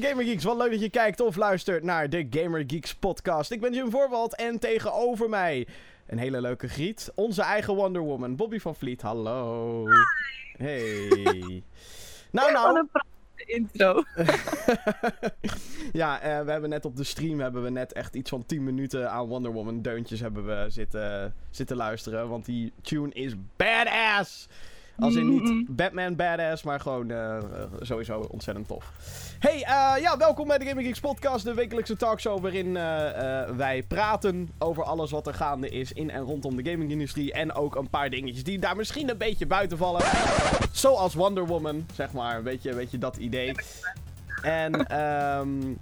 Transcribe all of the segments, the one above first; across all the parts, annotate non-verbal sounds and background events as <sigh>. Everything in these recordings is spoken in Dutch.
de Gamer Geeks. Wat leuk dat je kijkt of luistert naar de Gamer Geeks podcast. Ik ben Jim Voorwald en tegenover mij een hele leuke griet. Onze eigen Wonder Woman, Bobby van Vliet. Hallo. Hey. Nou, nou. een prachtige intro. <laughs> ja, eh, we hebben net op de stream hebben we net echt iets van 10 minuten aan Wonder Woman deuntjes hebben we zitten, zitten luisteren. Want die tune is badass. Als in niet. Batman badass, maar gewoon eh, eh, sowieso ontzettend tof. Hey, eh, ja, welkom bij de Gaming Geeks podcast, de wekelijkse talkshow waarin wij praten over alles wat er gaande is in en rondom de gamingindustrie. En ook een paar dingetjes die daar misschien een beetje buiten vallen. Zoals Wonder Woman, zeg maar, een beetje, een beetje dat idee. En ehm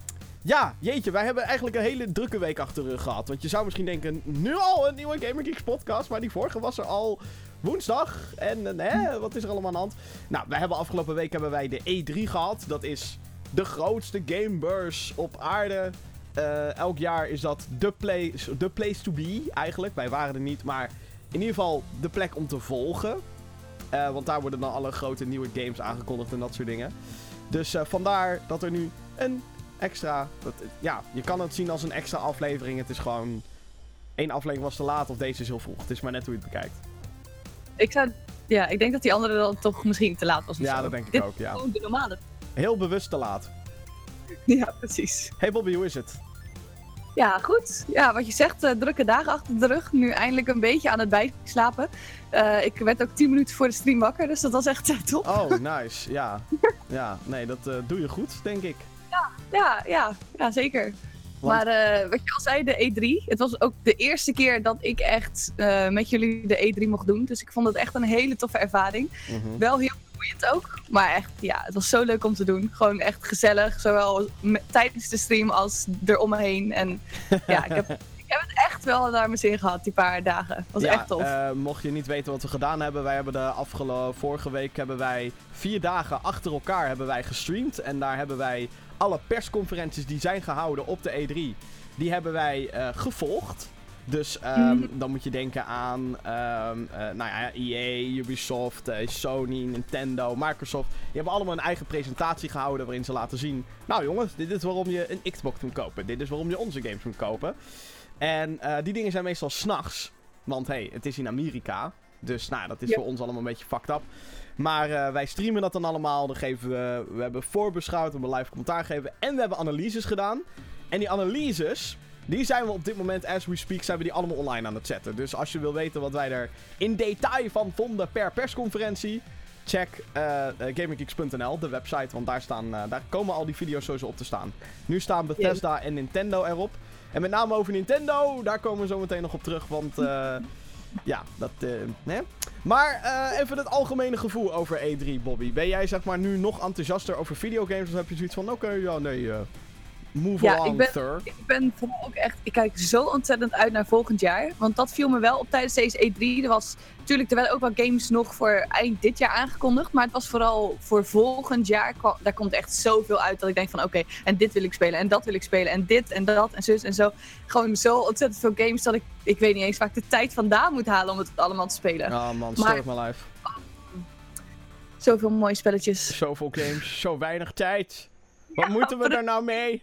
ja, jeetje, wij hebben eigenlijk een hele drukke week achter de rug gehad. Want je zou misschien denken, nu al een nieuwe Gamer Geeks podcast, maar die vorige was er al woensdag. En eh, hè, wat is er allemaal aan de hand? Nou, wij hebben afgelopen week hebben wij de E3 gehad. Dat is de grootste gamebeurs op aarde. Eh, elk jaar is dat de place, place to be, eigenlijk. Wij waren er niet, maar in ieder geval de plek om te volgen. Eh, want daar worden dan alle grote nieuwe games aangekondigd en dat soort dingen. Dus vandaar dat er nu een extra... Dat, ja, je kan het zien als een extra aflevering. Het is gewoon... één aflevering was te laat of deze is heel vroeg. Het is maar net hoe je het bekijkt. Ik zou... Ja, ik denk dat die andere dan toch misschien te laat was Ja, zo. dat denk ik Dit ook, ja. gewoon de normale. Heel bewust te laat. Ja, precies. Hey Bobby, hoe is het? Ja, goed. Ja, wat je zegt, eh, drukke dagen achter de rug. Nu eindelijk een beetje aan het bijslapen. Eh, ik werd ook 10 minuten voor de stream wakker, dus dat was echt eh, top. Oh, <laughs> nice. Ja. Ja, nee, dat doe je goed, denk ik. Ja, ja, ja, zeker. Want- Maar eh, wat je al zei, de E3. Het was ook de eerste keer dat ik echt eh, met jullie de E3 mocht doen. Dus ik vond het echt een hele toffe ervaring. Mhm. Wel heel boeiend ook. Maar echt, ja, het was zo leuk om te doen. Gewoon echt gezellig. Zowel tijdens de stream als eromheen. En ja, ik heb, <laughs> ik heb het echt wel naar mijn zin gehad, die paar dagen. Het was ja, echt tof. eh, mocht je niet weten wat we gedaan hebben, wij hebben de afgelopen vorige week hebben wij vier dagen achter elkaar hebben wij gestreamd en daar hebben wij alle persconferenties die zijn gehouden op de E3, die hebben wij eh, gevolgd. Dus ehm, Mhm. dan moet je denken aan eh, nou ja, EA, Ubisoft, eh, Sony, Nintendo, Microsoft. Die hebben allemaal een eigen presentatie gehouden waarin ze laten zien... Nou jongens, dit is waarom je een Xbox moet kopen. Dit is waarom je onze games moet kopen. En die dingen zijn meestal s'nachts. Want hey, het is in Amerika. Dus nou, dat is Ja. voor ons allemaal een beetje fucked up. Maar eh, wij streamen dat dan allemaal. Dan geven we, we hebben voorbeschouwd, we hebben live commentaar gegeven. En we hebben analyses gedaan. En die analyses, die zijn we op dit moment, as we speak, zijn we die allemaal online aan het zetten. Dus als je wil weten wat wij er in detail van vonden per persconferentie... Check eh eh, GamerGeeks.nl, de website, want daar, staan, daar komen al die video's sowieso op te staan. Nu staan Bethesda en Nintendo erop. En met name over Nintendo, daar komen we zo meteen nog op terug, want ja, dat... eh, hè? Maar eh, even het algemene gevoel over E3, Bobby. Ben jij zeg maar nu nog enthousiaster over videogames of heb je zoiets van, oké, ja, nee, eh, move Ja, along, ik ben- sir. Ik ben vooral ook echt, ik kijk zo ontzettend uit naar volgend jaar. Want dat viel me wel op tijdens deze E3. Er was natuurlijk, er werden ook wel games nog voor eind dit jaar aangekondigd. Maar het was vooral voor volgend jaar, daar komt echt zoveel uit dat ik denk van oké, en dit wil ik spelen en dat wil ik spelen en dit en dat en zus en zo. Gewoon zo ontzettend veel games dat ik, ik weet niet eens waar ik de tijd vandaan moet halen om het allemaal te spelen. Ah man, of my life. Zoveel mooie spelletjes. Zoveel games, zo weinig tijd. Wat moeten we daar nou mee?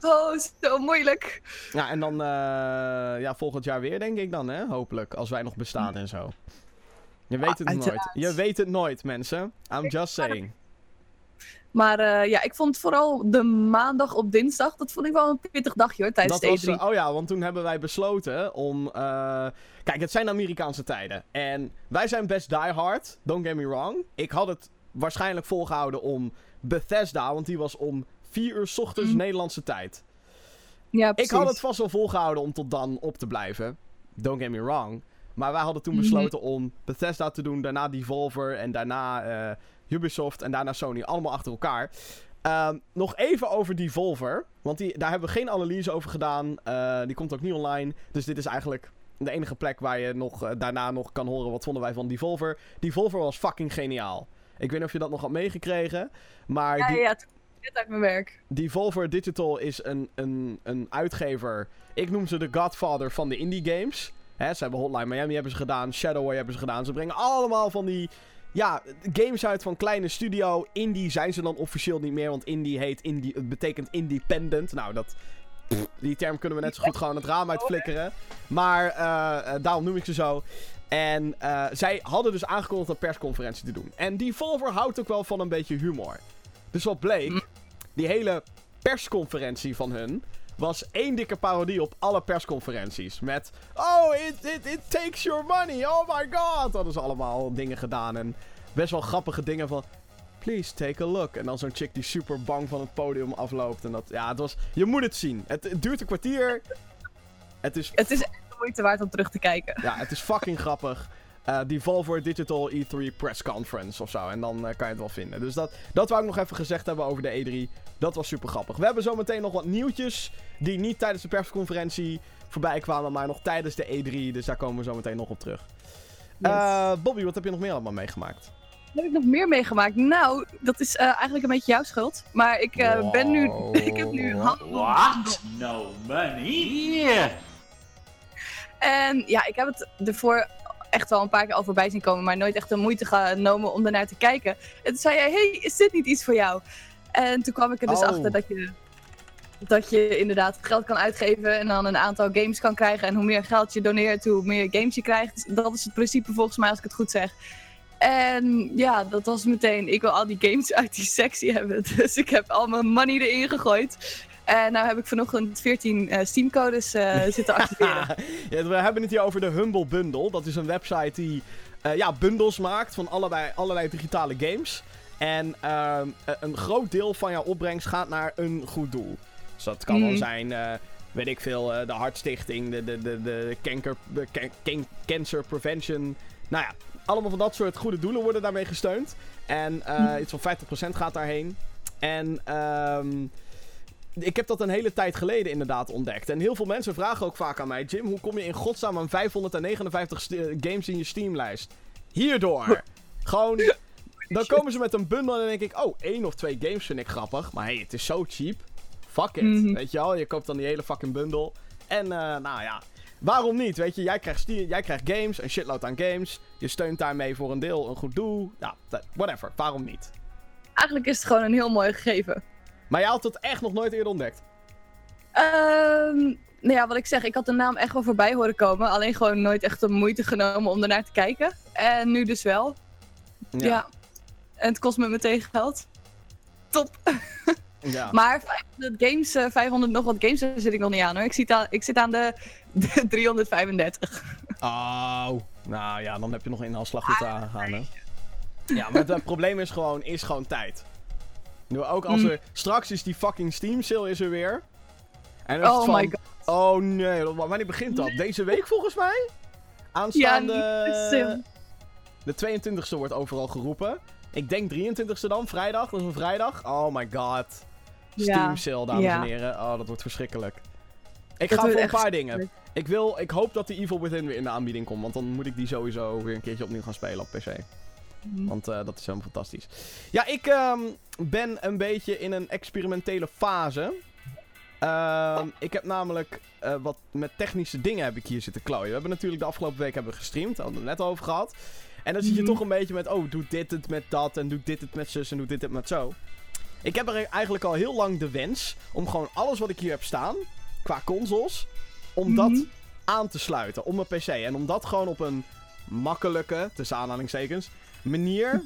Oh, zo moeilijk. Ja, en dan eh, ja, volgend jaar weer, denk ik dan, hè? Hopelijk. Als wij nog bestaan en zo. Je weet het nooit. uiteraard. Je weet het nooit, mensen. I'm just saying. Maar eh, ja, ik vond vooral de maandag op dinsdag, dat vond ik wel een pittig dagje hoor, tijdens Dat was, de E3. eh, oh ja, want toen hebben wij besloten om... kijk, het zijn Amerikaanse tijden. En wij zijn best diehard, don't get me wrong. Ik had het waarschijnlijk volgehouden om Bethesda, want die was om 4 uur 's ochtends Mhm. Nederlandse tijd. ja, Ik precies. had het vast wel volgehouden om tot dan op te blijven. Don't get me wrong. Maar wij hadden toen Mhm. besloten om Bethesda te doen, daarna Devolver en daarna eh, Ubisoft en daarna Sony. Allemaal achter elkaar. Ehm, nog even over Devolver. Want die, daar hebben we geen analyse over gedaan. Eh, die komt ook niet online. Dus dit is eigenlijk de enige plek waar je nog, eh, daarna nog kan horen wat vonden wij van Devolver. Devolver was fucking geniaal. Ik weet niet of je dat nog had meegekregen. Maar Ja, die, ja, toen net uit mijn werk. Devolver Digital is een, een, een uitgever. Ik noem ze de godfather van de indie games. Hè, ze hebben Hotline Miami hebben ze gedaan. Shadowway hebben ze gedaan. Ze brengen allemaal van die ja, games uit van kleine studio. Indie zijn ze dan officieel niet meer, want indie heet indie, het betekent independent. Nou, dat, die term kunnen we net zo goed gewoon het raam uitflikkeren. Maar uh, daarom noem ik ze zo. En uh, zij hadden dus aangekondigd een persconferentie te doen. En die Volver houdt ook wel van een beetje humor. Dus wat bleek. Die hele persconferentie van hun was één dikke parodie op alle persconferenties. Met, oh, it, it, it takes your money, oh my god. Hadden ze allemaal dingen gedaan en best wel grappige dingen van... Please take a look. En dan zo'n chick die super bang van het podium afloopt. En dat, ja, het was... Je moet het zien. Het, het duurt een kwartier. Het is... Het is echt de moeite waard om terug te kijken. Ja, het is fucking grappig. Uh, die Volvo Digital E3 Press Conference of zo. En dan uh, kan je het wel vinden. Dus dat, dat wou ik nog even gezegd hebben over de E3. Dat was super grappig. We hebben zometeen nog wat nieuwtjes. Die niet tijdens de persconferentie voorbij kwamen. Maar nog tijdens de E3. Dus daar komen we zo meteen nog op terug. Yes. Uh, Bobby, wat heb je nog meer allemaal meegemaakt? Wat heb ik nog meer meegemaakt? Nou, dat is eigenlijk een beetje jouw schuld. Maar ik wow. ben nu. <laughs> ik heb nu. What? No money? Yeah. En ja, ik heb het ervoor echt wel een paar keer al voorbij zien komen, maar nooit echt de moeite genomen om ernaar te kijken. En toen zei jij, hey, is dit niet iets voor jou? En toen kwam ik er dus oh. achter dat je, dat je inderdaad geld kan uitgeven en dan een aantal games kan krijgen. En hoe meer geld je doneert, hoe meer games je krijgt. Dat is het principe volgens mij, als ik het goed zeg. En ja, dat was meteen, ik wil al die games <laughs> uit die sectie hebben. Dus ik heb al mijn money erin gegooid. En nou heb ik vanochtend 14 uh, Steam-codes uh, <laughs> zitten activeren. <laughs> ja, we hebben het hier over de Humble Bundle. Dat is een website die uh, ja, bundles maakt van allebei, allerlei digitale games. En een groot deel van jouw opbrengst gaat naar een goed doel. Dus dat kan mm. wel zijn, weet ik veel, de Hartstichting, de, de, de, de, canker, de can Cancer Prevention. Nou ja, allemaal van dat soort goede doelen worden daarmee gesteund. En mm. iets van 50% gaat daarheen. En... ehm ik heb dat een hele tijd geleden inderdaad ontdekt. En heel veel mensen vragen ook vaak aan mij: Jim, hoe kom je in godsnaam aan 559 games in je Steamlijst? Hierdoor. Gewoon. Dan komen ze met een bundel en dan denk ik: oh, één of twee games vind ik grappig. Maar hey, het is zo cheap. Fuck it. Mhm. Weet je wel, je koopt dan die hele fucking bundel. En uh, nou ja, waarom niet? Weet je, jij krijgt, jij krijgt games, een shitload aan games. Je steunt daarmee voor een deel een goed doel. Ja, whatever. Waarom niet? Eigenlijk is het gewoon een heel mooi gegeven. Maar jij had het echt nog nooit eerder ontdekt? Um, nou ja, wat ik zeg, ik had de naam echt wel voorbij horen komen. Alleen gewoon nooit echt de moeite genomen om ernaar te kijken. En nu dus wel. Ja. ja. En het kost me meteen geld. Top. <laughs> Ja. maar 500 games, 500 eh, nog wat games, daar zit ik nog niet aan hoor. Ik zit aan, ik zit aan de, <laughs> de 335. Oh, nou ja, dan heb je nog een afslag goed aan gaan hè. Ja, maar het probleem is gewoon, is gewoon tijd. Ook als mm. er... Straks is die fucking Steam sale is er weer. En oh van, my god. Oh nee, wanneer begint dat? Deze week volgens mij? Aanstaande... Ja, de 22e wordt overal geroepen. Ik denk 23e dan, vrijdag. Dat is een vrijdag. Oh my god. Steam sale, dames en heren. Oh, dat wordt verschrikkelijk. Ik ga voor een paar dingen. Ik, wil, ik hoop dat de Evil Within weer in de aanbieding komt. Want dan moet ik die sowieso weer een keertje opnieuw gaan spelen op PC. Mhm. Want uh, dat is helemaal fantastisch. Ja, ik um, ben een beetje in een experimentele fase. Uh, ik heb namelijk uh, wat met technische dingen heb ik hier zitten klooien. We hebben natuurlijk de afgelopen week hebben gestreamd. Daar hadden we het net over gehad. En dan zit je mhm. toch een beetje met, oh, doe dit het met dat. En doe dit het met zus en doe dit het met zo. Ik heb er eigenlijk al heel lang de wens om gewoon alles wat ik hier heb staan, qua consoles, om dat mhm. aan te sluiten op mijn PC. En om dat gewoon op een makkelijke, tussen aanhalingstekens, manier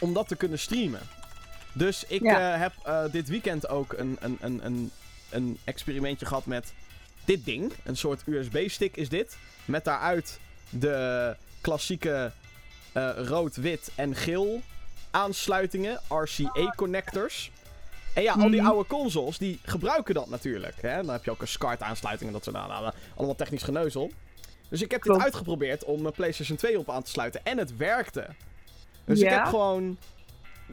om dat te kunnen streamen. Dus ik eh, heb uh, dit weekend ook een, een, een, een, een experimentje gehad met dit ding. Een soort USB-stick is dit. Met daaruit de klassieke uh, rood, wit en geel aansluitingen. RCA-connectors. En ja, al die mhm. oude consoles, die gebruiken dat natuurlijk. Hè? Dan heb je ook een SCART-aansluiting en dat soort dingen. Allemaal technisch geneuzel. Dus ik heb dit uitgeprobeerd om mijn PlayStation 2 op aan te sluiten. En het werkte. Dus ik heb gewoon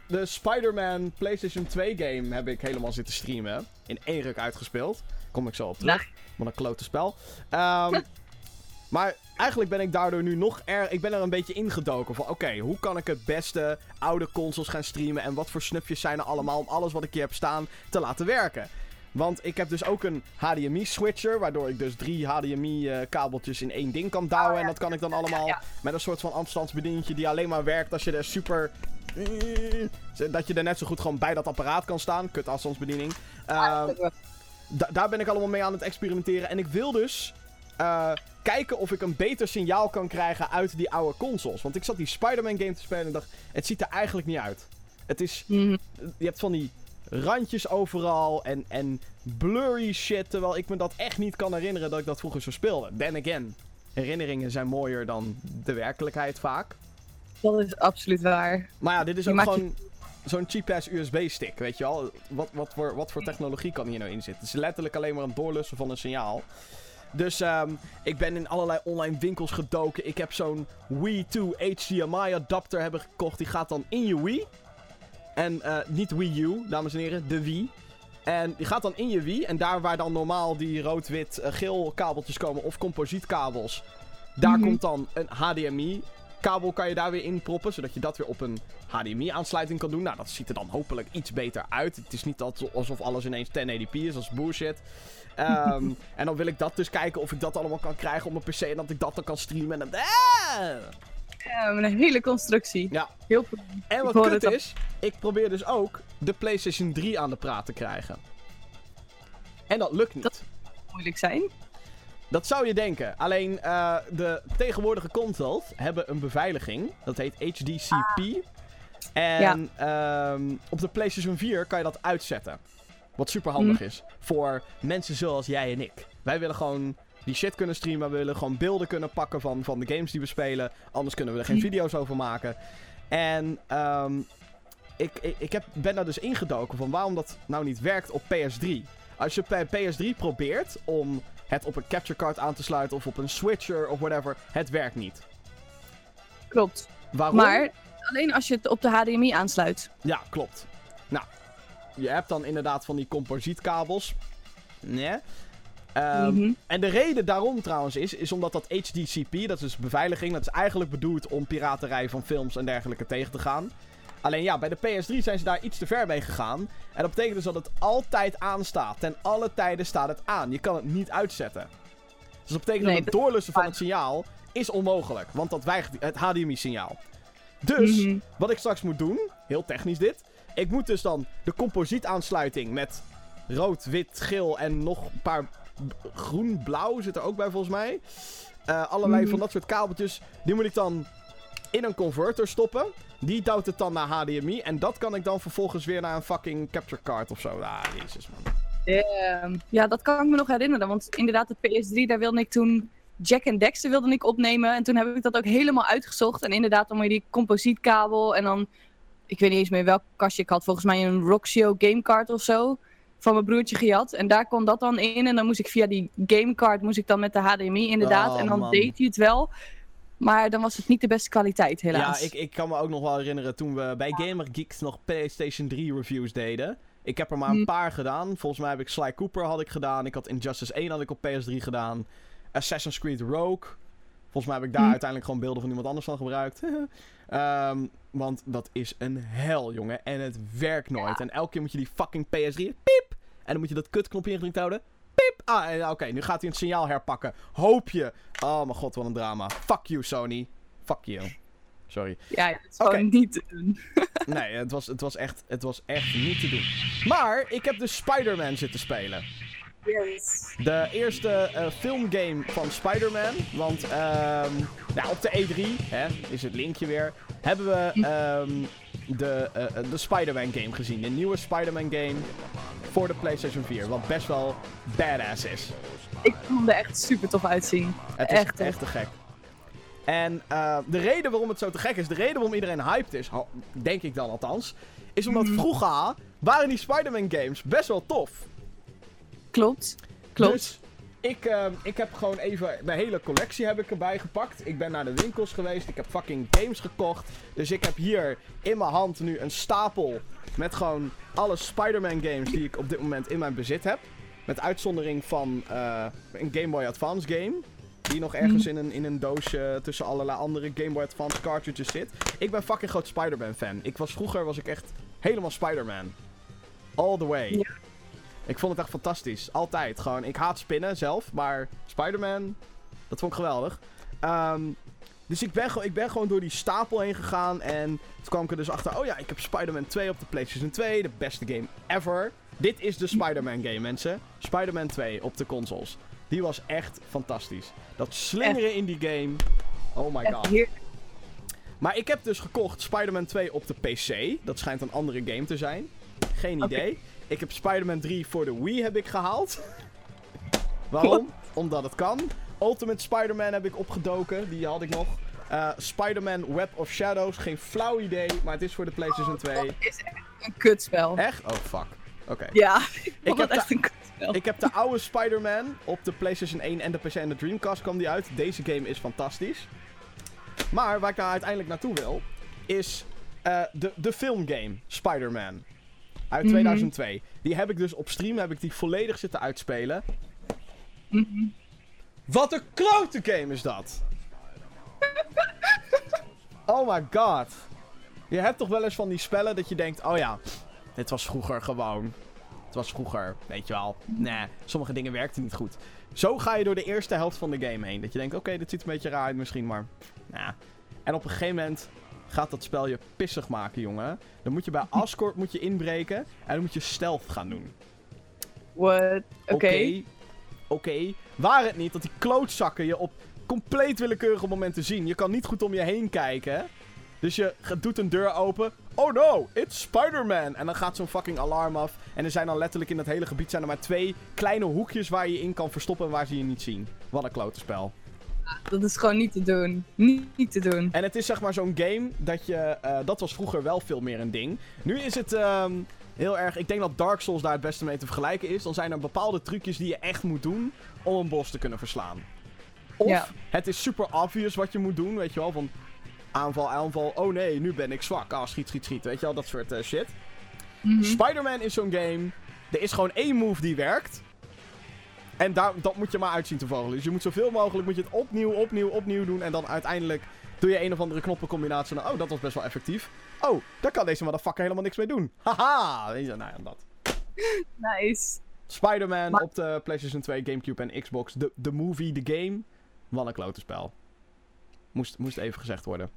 de Spider-Man PlayStation 2 game heb ik helemaal zitten streamen. In één ruk uitgespeeld. Kom ik zo op terug. Wat een klote spel. Um, <laughs> maar eigenlijk ben ik daardoor nu nog erg... Ik ben er een beetje ingedoken van... Oké, hoe kan ik het beste oude consoles gaan streamen? En wat voor snufjes zijn er allemaal om alles wat ik hier heb staan te laten werken? Want ik heb dus ook een HDMI-switcher, waardoor ik dus drie HDMI-kabeltjes in één ding kan douwen. Oh. En dat kan ik dan allemaal met een soort van afstandsbedieningetje die alleen maar werkt als je er super... Dat je er net zo goed gewoon bij dat apparaat kan staan. Kut afstandsbediening. Ehm, da- daar ben ik allemaal mee aan het experimenteren. En ik wil dus eh, kijken of ik een beter signaal kan krijgen uit die oude consoles. Want ik zat die Spider-Man game te spelen en dacht, het ziet er eigenlijk niet uit. Het is, Mhm. je hebt van die randjes overal en, en blurry shit. Terwijl ik me dat echt niet kan herinneren dat ik dat vroeger zo speelde. Then again, herinneringen zijn mooier dan de werkelijkheid vaak. Dat is absoluut waar. Maar ja, dit is ook je- gewoon zo'n cheap-ass USB-stick, weet je wel. Wat, wat, voor, wat voor technologie kan hier nou in zitten? Het is letterlijk alleen maar een doorlussen van een signaal. Dus ehm, ik ben in allerlei online winkels gedoken. Ik heb zo'n Wii 2 HDMI adapter hebben gekocht. Die gaat dan in je Wii. En eh, niet Wii U, dames en heren, de Wii. En die gaat dan in je Wii. En daar waar dan normaal die rood-wit-geel kabeltjes komen of composietkabels. Daar Mhm. komt dan een HDMI kabel kan je daar weer in proppen, zodat je dat weer op een HDMI-aansluiting kan doen. Nou, dat ziet er dan hopelijk iets beter uit. Het is niet alsof alles ineens 1080p is, dat is bullshit. Ehm, <laughs> en dan wil ik dat dus kijken of ik dat allemaal kan krijgen op mijn PC en dat ik dat dan kan streamen. En, dan... Ah! Een hele constructie. Ja. Heel goed. en wat kut het al. is, ik probeer dus ook de PlayStation 3 aan de praat te krijgen. En dat lukt niet. Dat- moeilijk zijn. Dat zou je denken. Alleen eh, de tegenwoordige consoles hebben een beveiliging. Dat heet HDCP. En ehm, op de PlayStation 4 kan je dat uitzetten. Wat super handig is. Voor mensen zoals jij en ik. Wij willen gewoon die shit kunnen streamen. We willen gewoon beelden kunnen pakken van, van de games die we spelen. Anders kunnen we er geen Mhm. video's over maken. En ehm, ik, ik, ik heb, ben daar dus ingedoken van waarom dat nou niet werkt op PS3. Als je bij PS3 probeert om het op een capture card aan te sluiten of op een switcher of whatever, het werkt niet. Klopt. Waarom? Maar alleen als je het op de HDMI aansluit. Ja, klopt. Nou, je hebt dan inderdaad van die composietkabels. Nee. Ehm, Mhm. En de reden daarom trouwens is, is omdat dat HDCP, dat is dus beveiliging, dat is eigenlijk bedoeld om piraterij van films en dergelijke tegen te gaan. Alleen ja, bij de PS3 zijn ze daar iets te ver mee gegaan. En dat betekent dus dat het altijd aanstaat. Ten alle tijden staat het aan. Je kan het niet uitzetten. Dus dat betekent Nee, dat het doorlussen van het signaal is onmogelijk. Want dat weigert het HDMI-signaal. Dus, Mhm. wat ik straks moet doen, heel technisch dit. Ik moet dus dan de composietaansluiting met rood, wit, geel en nog een paar b- groen, blauw zit er ook bij volgens mij. Eh, allerlei Mhm. van dat soort kabeltjes. Die moet ik dan in een converter stoppen. Die duwt het dan naar HDMI. En dat kan ik dan vervolgens weer naar een fucking capture card of zo. Ah, jezus man. Ehm, ja, dat kan ik me nog herinneren. Want inderdaad, de PS3, daar wilde ik toen Jack en Dexter wilde ik opnemen. En toen heb ik dat ook helemaal uitgezocht. En inderdaad, dan moet je die composietkabel en dan... Ik weet niet eens meer welk kastje ik had. Volgens mij een Roxio gamecard of zo. Van mijn broertje gejat. En daar kon dat dan in. En dan moest ik via die gamecard moest ik dan met de HDMI inderdaad. Oh, en dan man. deed hij het wel. Maar dan was het niet de beste kwaliteit, helaas. Ja, ik, ik kan me ook nog wel herinneren toen we bij Gamer Geeks nog PlayStation 3 reviews deden. Ik heb er maar een Hm. paar gedaan. Volgens mij heb ik Sly Cooper had ik gedaan. Ik had Injustice 1 had ik op PS3 gedaan. Assassin's Creed Rogue. Volgens mij heb ik daar Hm. uiteindelijk gewoon beelden van iemand anders van gebruikt. <laughs> Ehm, want dat is een hel, jongen. En het werkt nooit. En elke keer moet je die fucking PS3... Piep! En dan moet je dat kutknopje ingedrukt houden. Piep! Ah, en oké, nu gaat hij een signaal herpakken. Hoop je. Oh mijn god, wat een drama. Fuck you, Sony. Fuck you. Sorry. Ja, het is gewoon niet te doen. <laughs> Nee, het was, het, was echt, het was echt niet te doen. Maar ik heb dus Spider-Man zitten spelen. Yes. De eerste eh, filmgame van Spider-Man. Want ehm, nou, op de E3, hè, is het linkje weer, hebben we ehm, de, eh, eh, de Spider-Man game gezien. De nieuwe Spider-Man game voor de PlayStation 4. Wat best wel badass is. Ik vond er echt super tof uitzien. Het is Echt, echt, te gek. En de reden waarom het zo te gek is, de reden waarom iedereen hyped is, denk ik dan althans, is omdat Mhm. vroeger waren die Spider-Man games best wel tof. Klopt. Klopt. Dus ik, eh, ik heb gewoon even mijn hele collectie heb ik erbij gepakt. Ik ben naar de winkels geweest. Ik heb fucking games gekocht. Dus ik heb hier in mijn hand nu een stapel met gewoon alle Spider-Man games die ik op dit moment in mijn bezit heb. Met uitzondering van eh, een Game Boy Advance game. Die nog ergens in een, in een doosje tussen allerlei andere Game Boy Advance cartridges zit. Ik ben fucking groot Spider-Man fan. Ik was, vroeger was ik echt helemaal Spider-Man. All the way. Ja. Ik vond het echt fantastisch. Altijd. Gewoon, ik haat spinnen zelf, maar Spider-Man, dat vond ik geweldig. Ehm, dus ik ben, gewoon- ik ben gewoon door die stapel heen gegaan. En toen kwam ik er dus achter. Oh ja, ik heb Spider-Man 2 op de PlayStation 2. De beste game ever. Dit is de Spider-Man game, mensen. Spider-Man 2 op de consoles. Die was echt fantastisch. Dat slingeren in die game. Oh my god. Maar ik heb dus gekocht Spider-Man 2 op de PC. Dat schijnt een andere game te zijn. Geen idee. Ik heb Spider-Man 3 voor de Wii heb ik gehaald. <laughs> Waarom? Omdat het kan. Ultimate Spider-Man heb ik opgedoken. Die had ik nog. Eh, Spider-Man Web of Shadows. Geen flauw idee. Maar het is voor de PlayStation 2. Dat is echt een kutspel. Echt? Oh, fuck. Oké. Ja, <laughs> ik heb het echt de- een kutspel. Ik heb de oude Spider-Man op de PlayStation 1 en de PC en de Dreamcast kwam die uit. Deze game is fantastisch. Maar waar ik nou uiteindelijk naartoe wil, is eh, de, de filmgame Spider-Man. Uit Mhm. 2002. Die heb ik dus op stream heb ik die volledig zitten uitspelen. Mhm. Wat een klote game is dat! <laughs> oh my god. Je hebt toch wel eens van die spellen dat je denkt, oh ja, dit was vroeger gewoon. Het was vroeger, weet je wel. Nee, sommige dingen werkten niet goed. Zo ga je door de eerste helft van de game heen. Dat je denkt, oké, dit ziet een beetje raar uit misschien, maar... Nou. En op een gegeven moment gaat dat spel je pissig maken, jongen. Dan moet je bij Ascort moet je inbreken en dan moet je stealth gaan doen. What? Oké. Oké. Waar het niet dat die klootzakken je op compleet willekeurige momenten zien. Je kan niet goed om je heen kijken. Dus je doet een deur open. Oh no, it's Spider-Man. En dan gaat zo'n fucking alarm af. En er zijn dan letterlijk in dat hele gebied zijn er maar twee kleine hoekjes waar je in kan verstoppen en waar ze je niet zien. Wat een klote spel. Dat is gewoon niet te doen. Niet, niet te doen. En het is zeg maar zo'n game dat je... eh, dat was vroeger wel veel meer een ding. Nu is het ehm, heel erg... Ik denk dat Dark Souls daar het beste mee te vergelijken is. Dan zijn er bepaalde trucjes die je echt moet doen om een boss te kunnen verslaan. Of Ja. het is super obvious wat je moet doen, weet je wel. Van aanval, aanval. Oh nee, nu ben ik zwak. Ah, schiet, schiet, schiet. Weet je wel, dat soort eh, shit. Mhm. Spider-Man is zo'n game. Er is gewoon één move die werkt. En daar, dat moet je maar uitzien te vogelen. Dus je moet zoveel mogelijk moet je het opnieuw, opnieuw, opnieuw doen. En dan uiteindelijk doe je een of andere knoppencombinatie. En dan, oh, dat was best wel effectief. Oh, daar kan deze motherfucker helemaal niks mee doen. <laughs> Haha! Nou ja, dat. Nice. Spider-Man Maar- op de PlayStation 2, Gamecube en Xbox. De, de movie, de game. Wat een klote spel. Moest, moest even gezegd worden.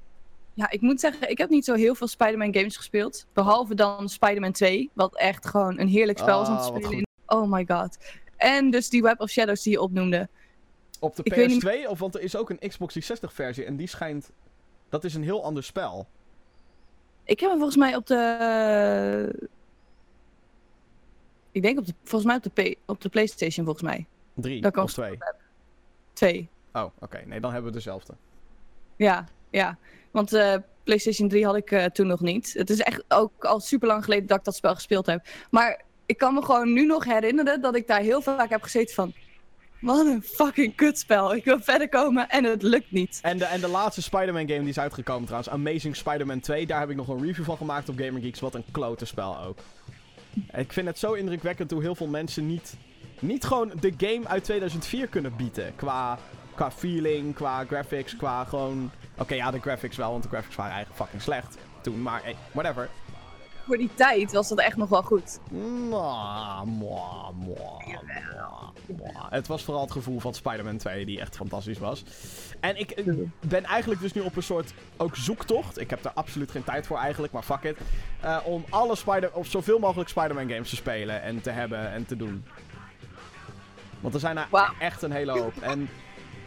Ja, ik moet zeggen, ik heb niet zo heel veel Spider-Man games gespeeld. Behalve dan Spider-Man 2, wat echt gewoon een heerlijk spel is om te Ah, spelen. Oh my god. En dus die Web of Shadows die je opnoemde. Op de Ik weet niet- PS2, of want er is ook een Xbox 360 versie. En die schijnt... Dat is een heel ander spel. Ik heb hem volgens mij op de... Ik denk op de, volgens mij op de, op de PlayStation, volgens mij. Drie of twee. Twee. Oh, oké. Nee, dan hebben we dezelfde. Ja, ja. Want eh, PlayStation 3 had ik eh, toen nog niet. Het is echt ook al super lang geleden dat ik dat spel gespeeld heb. Maar ik kan me gewoon nu nog herinneren dat ik daar heel vaak heb gezeten van... Wat een fucking kutspel. Ik wil verder komen en het lukt niet. En de, en de laatste Spider-Man game die is uitgekomen trouwens, Amazing Spider-Man 2, daar heb ik nog een review van gemaakt op GamerGeeks. Wat een klote spel ook. Ik vind het zo indrukwekkend hoe heel veel mensen niet, niet gewoon de game uit 2004 kunnen bieden. Qua, qua feeling, qua graphics, qua gewoon... Oké, ja, de graphics wel, want de graphics waren eigenlijk fucking slecht toen. Maar hey, whatever. Voor die tijd was dat echt nog wel goed. Mwah, mwah, mwah, mwah, mwah. Het was vooral het gevoel van Spider-Man 2 die echt fantastisch was. En ik ben eigenlijk dus nu op een soort ook zoektocht. Ik heb er absoluut geen tijd voor eigenlijk, maar fuck it. eh, om alle Spider of zoveel mogelijk Spider-Man games te spelen en te hebben en te doen. Want er zijn er echt een hele hoop. En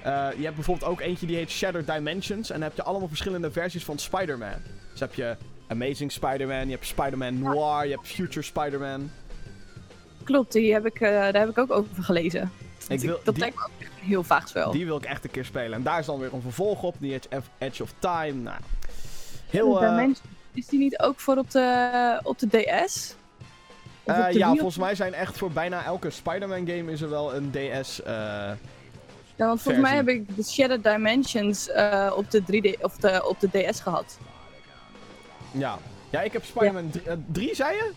eh, je hebt bijvoorbeeld ook eentje die heet Shattered Dimensions. En dan heb je allemaal verschillende versies van Spider-Man. Dus heb je Amazing Spider-Man, je hebt Spider-Man Noir, je hebt Future Spider-Man. Klopt, die heb ik, eh, daar heb ik ook over gelezen. Ik wil, dat die, lijkt me ook echt een heel vaag spel. die wil ik echt een keer spelen. En daar is dan weer een vervolg op, die Edge, Edge of Time. Nou, heel... eh, Is die niet ook voor op de, op de DS? Eh, op de ja, volgens mij zijn echt voor bijna elke Spider-Man game is er wel een DS. Ja, want volgens mij heb ik de Shattered Dimensions op, de 3D, of de, op de DS gehad. Ja. ja, ik heb Spider-Man 3, zei je?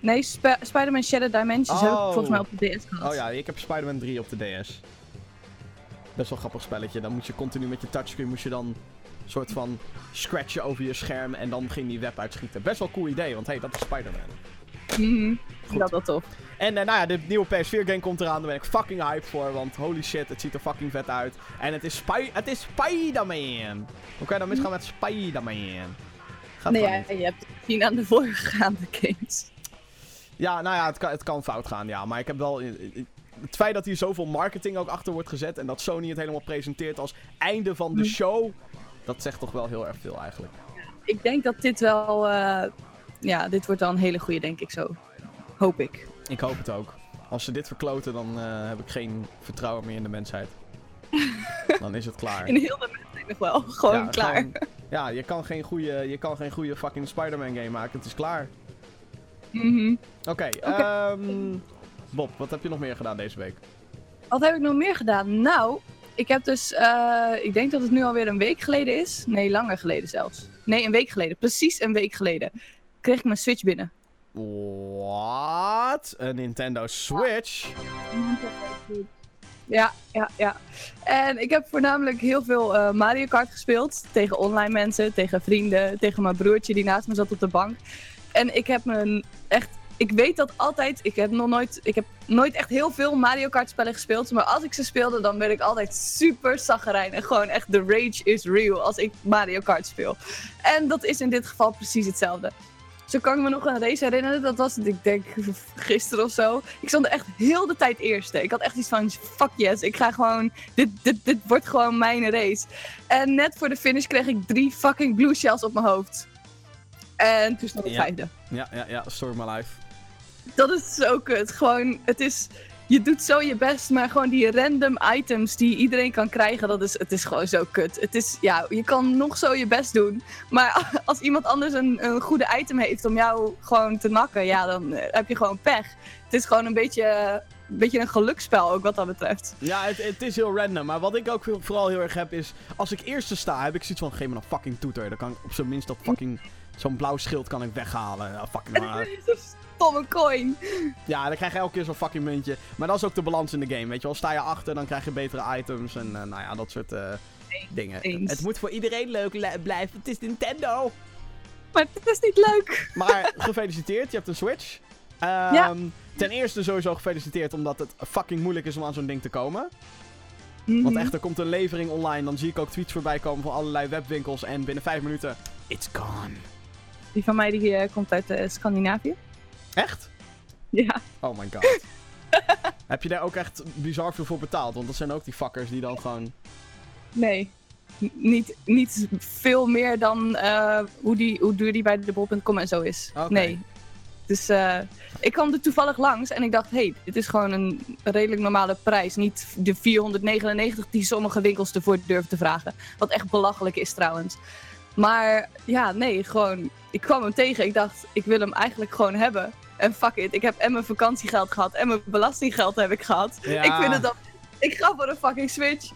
Nee, Sp- Spider-Man Shattered Dimensions heb ik Oh. volgens mij op de DS gehad. Oh ja, ik heb Spider-Man 3 op de DS. Best wel een grappig spelletje. Dan moet je continu met je touchscreen moet je dan soort van scratchen over je scherm en dan ging die web uitschieten. Best wel een cool idee, want hey, dat is Spider-Man. Mhm. Ik vind dat wel tof. En eh, nou ja, de nieuwe PS4-game komt eraan. Daar ben ik fucking hyped voor. Want holy shit, het ziet er fucking vet uit. En het is, Spy het is Spider-Man. Hoe kan je dan misgaan met Spider-Man? Nee, ja, je hebt het gezien aan de voorgaande games. Ja, nou ja, het kan, het kan fout gaan, ja. Maar ik heb wel... eh, eh, Het feit dat hier zoveel marketing ook achter wordt gezet... en dat Sony het helemaal presenteert als einde van de Hm. show... dat zegt toch wel heel erg veel eigenlijk. Ik denk dat dit wel... ja, dit wordt wel een hele goede, denk ik zo. Hoop ik. Ik hoop het ook. Als ze dit verkloten, dan eh, heb ik geen vertrouwen meer in de mensheid. <laughs> dan is het klaar. In heel de mensen nog wel. Gewoon Ja, klaar. gewoon- ja, je kan, geen goede, je kan geen goede fucking Spider-Man game maken. Het is klaar. Mhm. Oké, ehm, Bob, wat heb je nog meer gedaan deze week? Wat heb ik nog meer gedaan? Nou, ik heb dus... eh, ik denk dat het nu alweer een week geleden is. Nee, langer geleden zelfs. Nee, een week geleden. Precies een week geleden. Kreeg ik mijn Switch binnen. Wat? Een Nintendo Switch? Ja, ja, ja. En ik heb voornamelijk heel veel eh, Mario Kart gespeeld. Tegen online mensen, tegen vrienden, tegen mijn broertje die naast me zat op de bank. En ik heb me echt. Ik weet dat altijd. Ik heb nog nooit. Ik heb nooit echt heel veel Mario Kart spellen gespeeld. Maar als ik ze speelde, dan ben ik altijd super zaggerijnig. Gewoon echt. De rage is real als ik Mario Kart speel. En dat is in dit geval precies hetzelfde. Zo kan ik me nog een race herinneren. Dat was het, ik denk, gisteren of zo. Ik stond echt heel de tijd eerste. Ik had echt iets van, fuck yes, ik ga gewoon... Dit, dit, dit wordt gewoon mijn race. En net voor de finish kreeg ik drie fucking blue shells op mijn hoofd. En toen stond ik Ja. vijfde. Ja, ja, ja, Story My Life. Dat is zo kut. Gewoon, het is... Je doet zo je best, maar gewoon die random items die iedereen kan krijgen, dat is, het is gewoon zo kut. Het is, ja, je kan nog zo je best doen, maar <laughs> als iemand anders een, een goede item heeft om jou gewoon te nakken, ja, dan eh, heb je gewoon pech. Het is gewoon een beetje, een beetje een geluksspel ook wat dat betreft. Ja, het, het is heel random. Maar wat ik ook vooral heel erg heb is... Als ik eerste sta, heb ik zoiets van... Geef me een fucking toeter. Dan kan ik op zijn minst dat fucking... Zo'n blauw schild kan ik weghalen. Fucking <laughs> maar. Stomme coin. Ja, dan krijg je elke keer zo'n fucking muntje. Maar dat is ook de balans in de game, weet je wel. Sta je achter, dan krijg je betere items en eh, nou ja, dat soort eh, dingen. eens. Het moet voor iedereen leuk le- blijven. Het is Nintendo. Maar het is niet leuk. Maar gefeliciteerd, je hebt een Switch. Ehm, Ja. Ten eerste sowieso gefeliciteerd omdat het fucking moeilijk is om aan zo'n ding te komen. Mhm. Want echt, er komt een levering online. Dan zie ik ook tweets voorbij komen van allerlei webwinkels. En binnen vijf minuten, it's gone. Die van mij die eh, komt uit Scandinavië. Echt? Ja. Oh my god. <laughs> Heb je daar ook echt bizar veel voor betaald? Want dat zijn ook die fuckers die dan gewoon... Nee. N- niet, niet veel meer dan eh, hoe, die, hoe duur die bij de bol.com en zo is. Nee. Dus eh, ik kwam er toevallig langs en ik dacht, hé, hey, dit is gewoon een redelijk normale prijs. Niet de 499 die sommige winkels ervoor durven te vragen. Wat echt belachelijk is trouwens. Maar ja, nee, gewoon, ik kwam hem tegen. Ik dacht, ik wil hem eigenlijk gewoon hebben. En fuck it, ik heb en mijn vakantiegeld gehad en mijn belastinggeld heb ik gehad. Ja. Ik vind het dan. Ik ga voor een fucking Switch.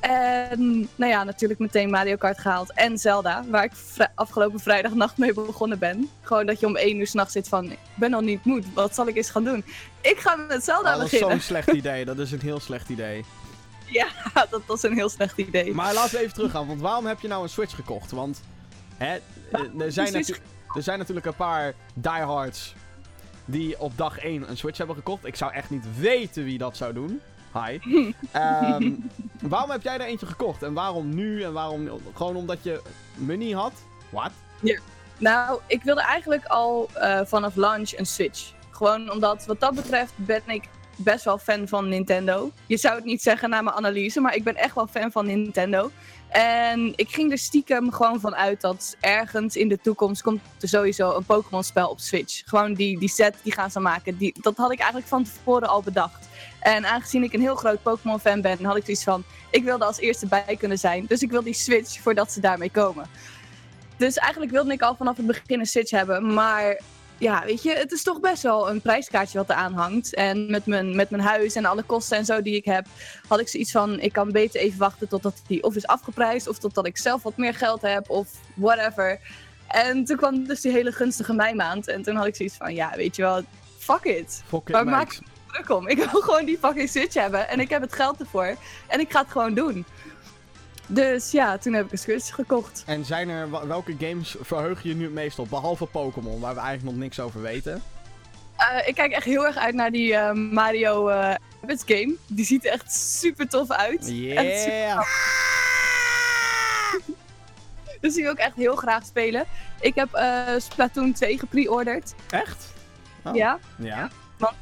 En nou ja, natuurlijk meteen Mario Kart gehaald. En Zelda, waar ik vri- afgelopen vrijdagnacht mee begonnen ben. Gewoon dat je om één uur s'nachts zit van, ik ben al niet moe, wat zal ik eens gaan doen? Ik ga met Zelda Oh, dat is beginnen. zo'n slecht <laughs> idee. Dat is een heel slecht idee. Ja, <laughs> dat was een heel slecht idee. Maar laten we even teruggaan. Want waarom heb je nou een Switch gekocht? Want hè, er, zijn er zijn natuurlijk een paar diehards die op dag 1 een Switch hebben gekocht. Ik zou echt niet weten wie dat zou doen. Hi. <laughs> Ehm, waarom heb jij er eentje gekocht? En waarom nu? En waarom gewoon omdat je money had? Wat? Nou, ik wilde eigenlijk al eh, vanaf launch een Switch. Gewoon omdat, wat dat betreft, ben ik best wel fan van Nintendo. Je zou het niet zeggen na mijn analyse, maar ik ben echt wel fan van Nintendo. En ik ging er stiekem gewoon van uit dat ergens in de toekomst komt er sowieso een Pokémon-spel op Switch. Gewoon die, die set, die gaan ze maken. Die, dat had ik eigenlijk van tevoren al bedacht. En aangezien ik een heel groot Pokémon-fan ben, had ik zoiets van... Ik wilde als eerste bij kunnen zijn. Dus ik wil die Switch voordat ze daarmee komen. Dus eigenlijk wilde ik al vanaf het begin een Switch hebben. Maar ja, weet je, het is toch best wel een prijskaartje wat er aan hangt. En met mijn, met mijn huis en alle kosten en zo die ik heb, had ik zoiets van: ik kan beter even wachten totdat die of is afgeprijsd, of totdat ik zelf wat meer geld heb, of whatever. En toen kwam dus die hele gunstige meimaand. En toen had ik zoiets van: ja, weet je wel, fuck it. Fuck it, Maar max. maak er druk om. Ik wil gewoon die fucking Switch hebben. En ik heb het geld ervoor. En ik ga het gewoon doen. Dus ja, toen heb ik een Switch gekocht. En zijn er, welke games verheug je nu het meest op? Behalve Pokémon, waar we eigenlijk nog niks over weten. Eh, ik kijk echt heel erg uit naar die eh, Mario Rabbids game. Die ziet er echt super tof uit. Yeah! Dus die wil ik echt heel graag spelen. Ik heb Splatoon 2 gepre-orderd. Echt? Oh. Ja. Ja. Want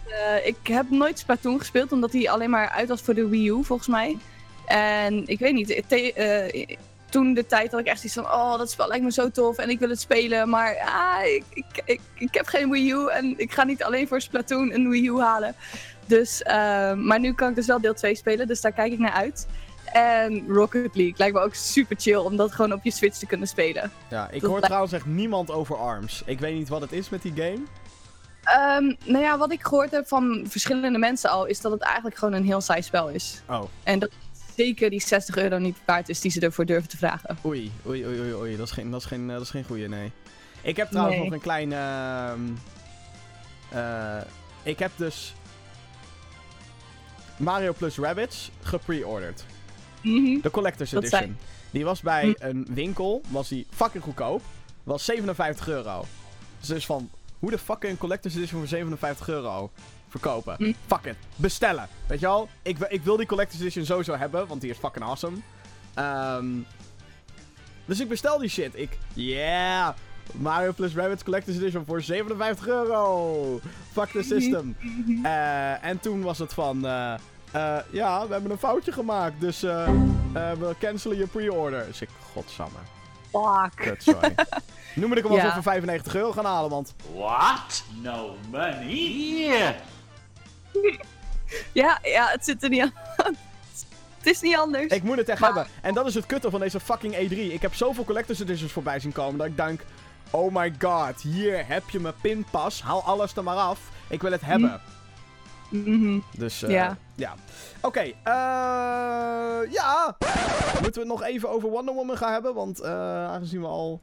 ik heb nooit Splatoon gespeeld, omdat hij alleen maar uit was voor de Wii U, volgens mij. En ik weet niet, te- eh, toen de tijd had ik echt zoiets van, oh, dat spel lijkt me zo tof en ik wil het spelen. Maar ah, ik, ik, ik, ik heb geen Wii U en ik ga niet alleen voor Splatoon een Wii U halen. Dus, eh, maar nu kan ik dus wel deel 2 spelen, dus daar kijk ik naar uit. En Rocket League lijkt me ook super chill om dat gewoon op je Switch te kunnen spelen. Ja, ik Dat hoor trouwens echt niemand over ARMS. Ik weet niet wat het is met die game. Ehm, nou ja, wat ik gehoord heb van verschillende mensen al, is dat het eigenlijk gewoon een heel saai spel is. Oh, En dat zeker die 60 euro niet waard is die ze ervoor durven te vragen. oei, oei, oei, oei, oei. Dat is geen, dat is geen, eh, dat is geen goeie, nee. Ik heb trouwens Nee. nog een klein... ehm, eh, ik heb dus Mario plus Rabbids gepre-ordered. Mhm. De Collector's Dat Edition. zijn- Die was bij Hm. een winkel, was die fucking goedkoop. Was 57 euro. Dus dus van, hoe de fuck een Collector's Edition voor 57 euro verkopen? Hm. Fuck it. Bestellen. Weet je wel? Ik, wil- ik wil die Collector's Edition sowieso hebben, want die is fucking awesome. Ehm, dus ik bestel die shit. Ik, yeah! Mario plus Rabbids Collector's Edition voor 57 euro. Fuck the system. <laughs> Eh, en toen was het van, eh, eh, ja, we hebben een foutje gemaakt, dus we cancelen je pre-order. Dus ik, godsamme, Fuck. kutzooi. nu moet ik hem Ja. voor 95 euro gaan halen, want What? No money here. Ja, ja, het zit er niet aan. het is niet anders. ik moet het echt Maar- hebben. En dat is het kutte van deze fucking E3. Ik heb zoveel Collector's Editions voorbij zien komen, dat ik denk, oh my god, hier heb je mijn pinpas, haal alles er maar af. Ik wil het hebben. Mhm. Dus, eh, Ja. ja. Oké, eh, ja. Moeten we het nog even over Wonder Woman gaan hebben? Want eh, aangezien we al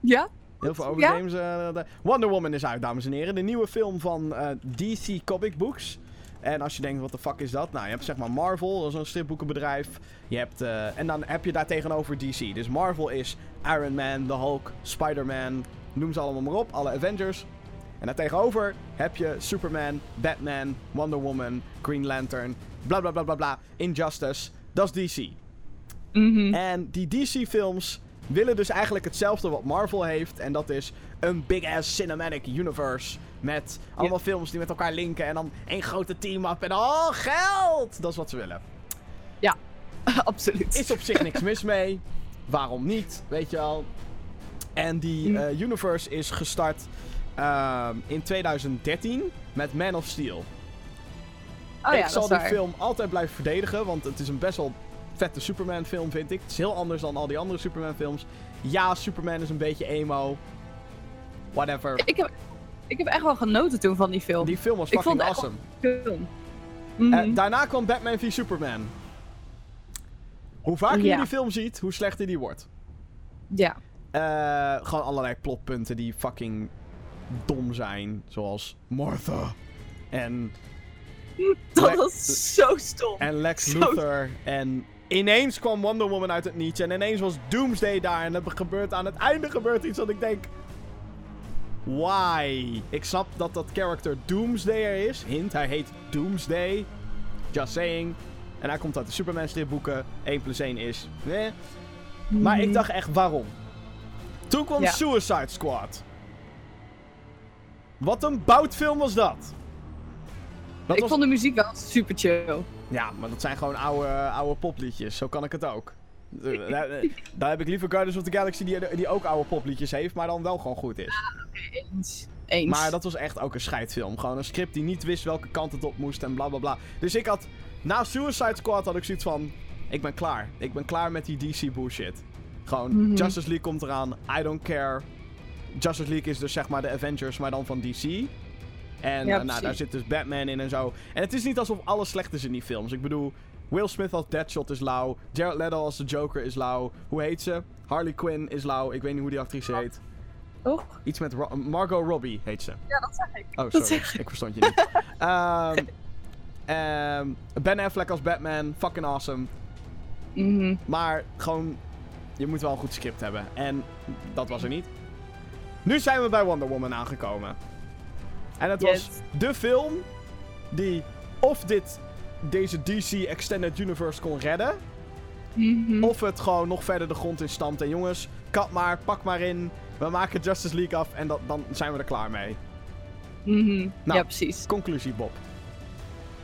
Ja? Heel veel over Ja? games... eh, de- Wonder Woman is uit, dames en heren. De nieuwe film van eh, DC Comic Books. En als je denkt, wat de fuck is dat? Nou, je hebt zeg maar Marvel, dat is een stripboekenbedrijf. Je hebt, eh, en dan heb je daar tegenover DC. Dus Marvel is Iron Man, The Hulk, Spider-Man, noem ze allemaal maar op. Alle Avengers. En daar tegenover heb je Superman, Batman, Wonder Woman, Green Lantern, bla bla bla bla bla, Injustice. Dat is DC. Mhm. En die DC-films willen dus eigenlijk hetzelfde wat Marvel heeft. En dat is een big-ass cinematic universe. Met allemaal films die met elkaar linken. En dan één grote team-up. En oh, geld! Dat is wat ze willen. <laughs> Absoluut. Is op zich niks mis mee. Waarom niet? Weet je wel. En die Mm. eh, universe is gestart ehm, in 2013 met Man of Steel. oh ik ja, zal die film altijd blijven verdedigen, want het is een best wel vette Superman film, vind ik. Het is heel anders dan al die andere Superman films. Ja, Superman is een beetje emo. Whatever. Ik heb, ik heb echt wel genoten toen van die film. Die film was fucking awesome. film. Mhm. Eh, daarna kwam Batman v Superman. Hoe vaker je die film ziet, hoe slechter die wordt. ja. Eh, gewoon allerlei plotpunten die fucking dom zijn. Zoals Martha. En, <laughs> Dat Le- was zo stom. en Lex Zo- Luthor. En ineens kwam Wonder Woman uit het niets. En ineens was Doomsday daar. En er gebeurt aan het einde gebeurt iets dat ik denk... Why? Ik snap dat dat character Doomsday er is. Hint, hij heet Doomsday. Just saying. En hij komt uit de Superman stripboeken. 1 plus 1 is... Eh. Maar ik Mhm. dacht echt, waarom? Toen kwam Ja. Suicide Squad. Wat een boutfilm was dat. Dat ik was... vond de muziek wel super chill. Ja, maar dat zijn gewoon oude, oude popliedjes. Zo kan ik het ook. Eh, <laughs> daar, eh, daar heb ik liever Guardians of the Galaxy die, die ook oude popliedjes heeft, maar dan wel gewoon goed is. Eens. Eens. Maar dat was echt ook een scheidfilm. Gewoon een script die niet wist welke kant het op moest en bla bla bla. Dus ik had, na Suicide Squad had ik zoiets van, ik ben klaar. Ik ben klaar met die DC bullshit. Gewoon, Mhm. Justice League komt eraan, I don't care. Justice League is dus zeg maar de Avengers, maar dan van DC. En Ja, eh, nou, daar zit dus Batman in en zo. En het is niet alsof alles slecht is in die films. Ik bedoel, Will Smith als Deadshot is lauw. Jared Leto als de Joker is lauw. Hoe heet ze? Harley Quinn is lauw. Ik weet niet hoe die actrice heet. Toch? Iets met Ro- Margot Robbie heet ze. Ja, dat zeg ik. Oh, sorry. ik. Ik verstond je niet. <laughs> Ehm, ehm, ben Affleck als Batman. Fucking awesome. Mhm. Maar gewoon, je moet wel een goed script hebben. En dat was er niet. Nu zijn we bij Wonder Woman aangekomen. En het Yes. was de film die of dit, deze DC Extended Universe kon redden, Mhm. of het gewoon nog verder de grond in stampt. En jongens, kat maar, pak maar in. We maken Justice League af en dat, dan zijn we er klaar mee. Mhm. Nou. Ja, precies. Conclusie, Bob.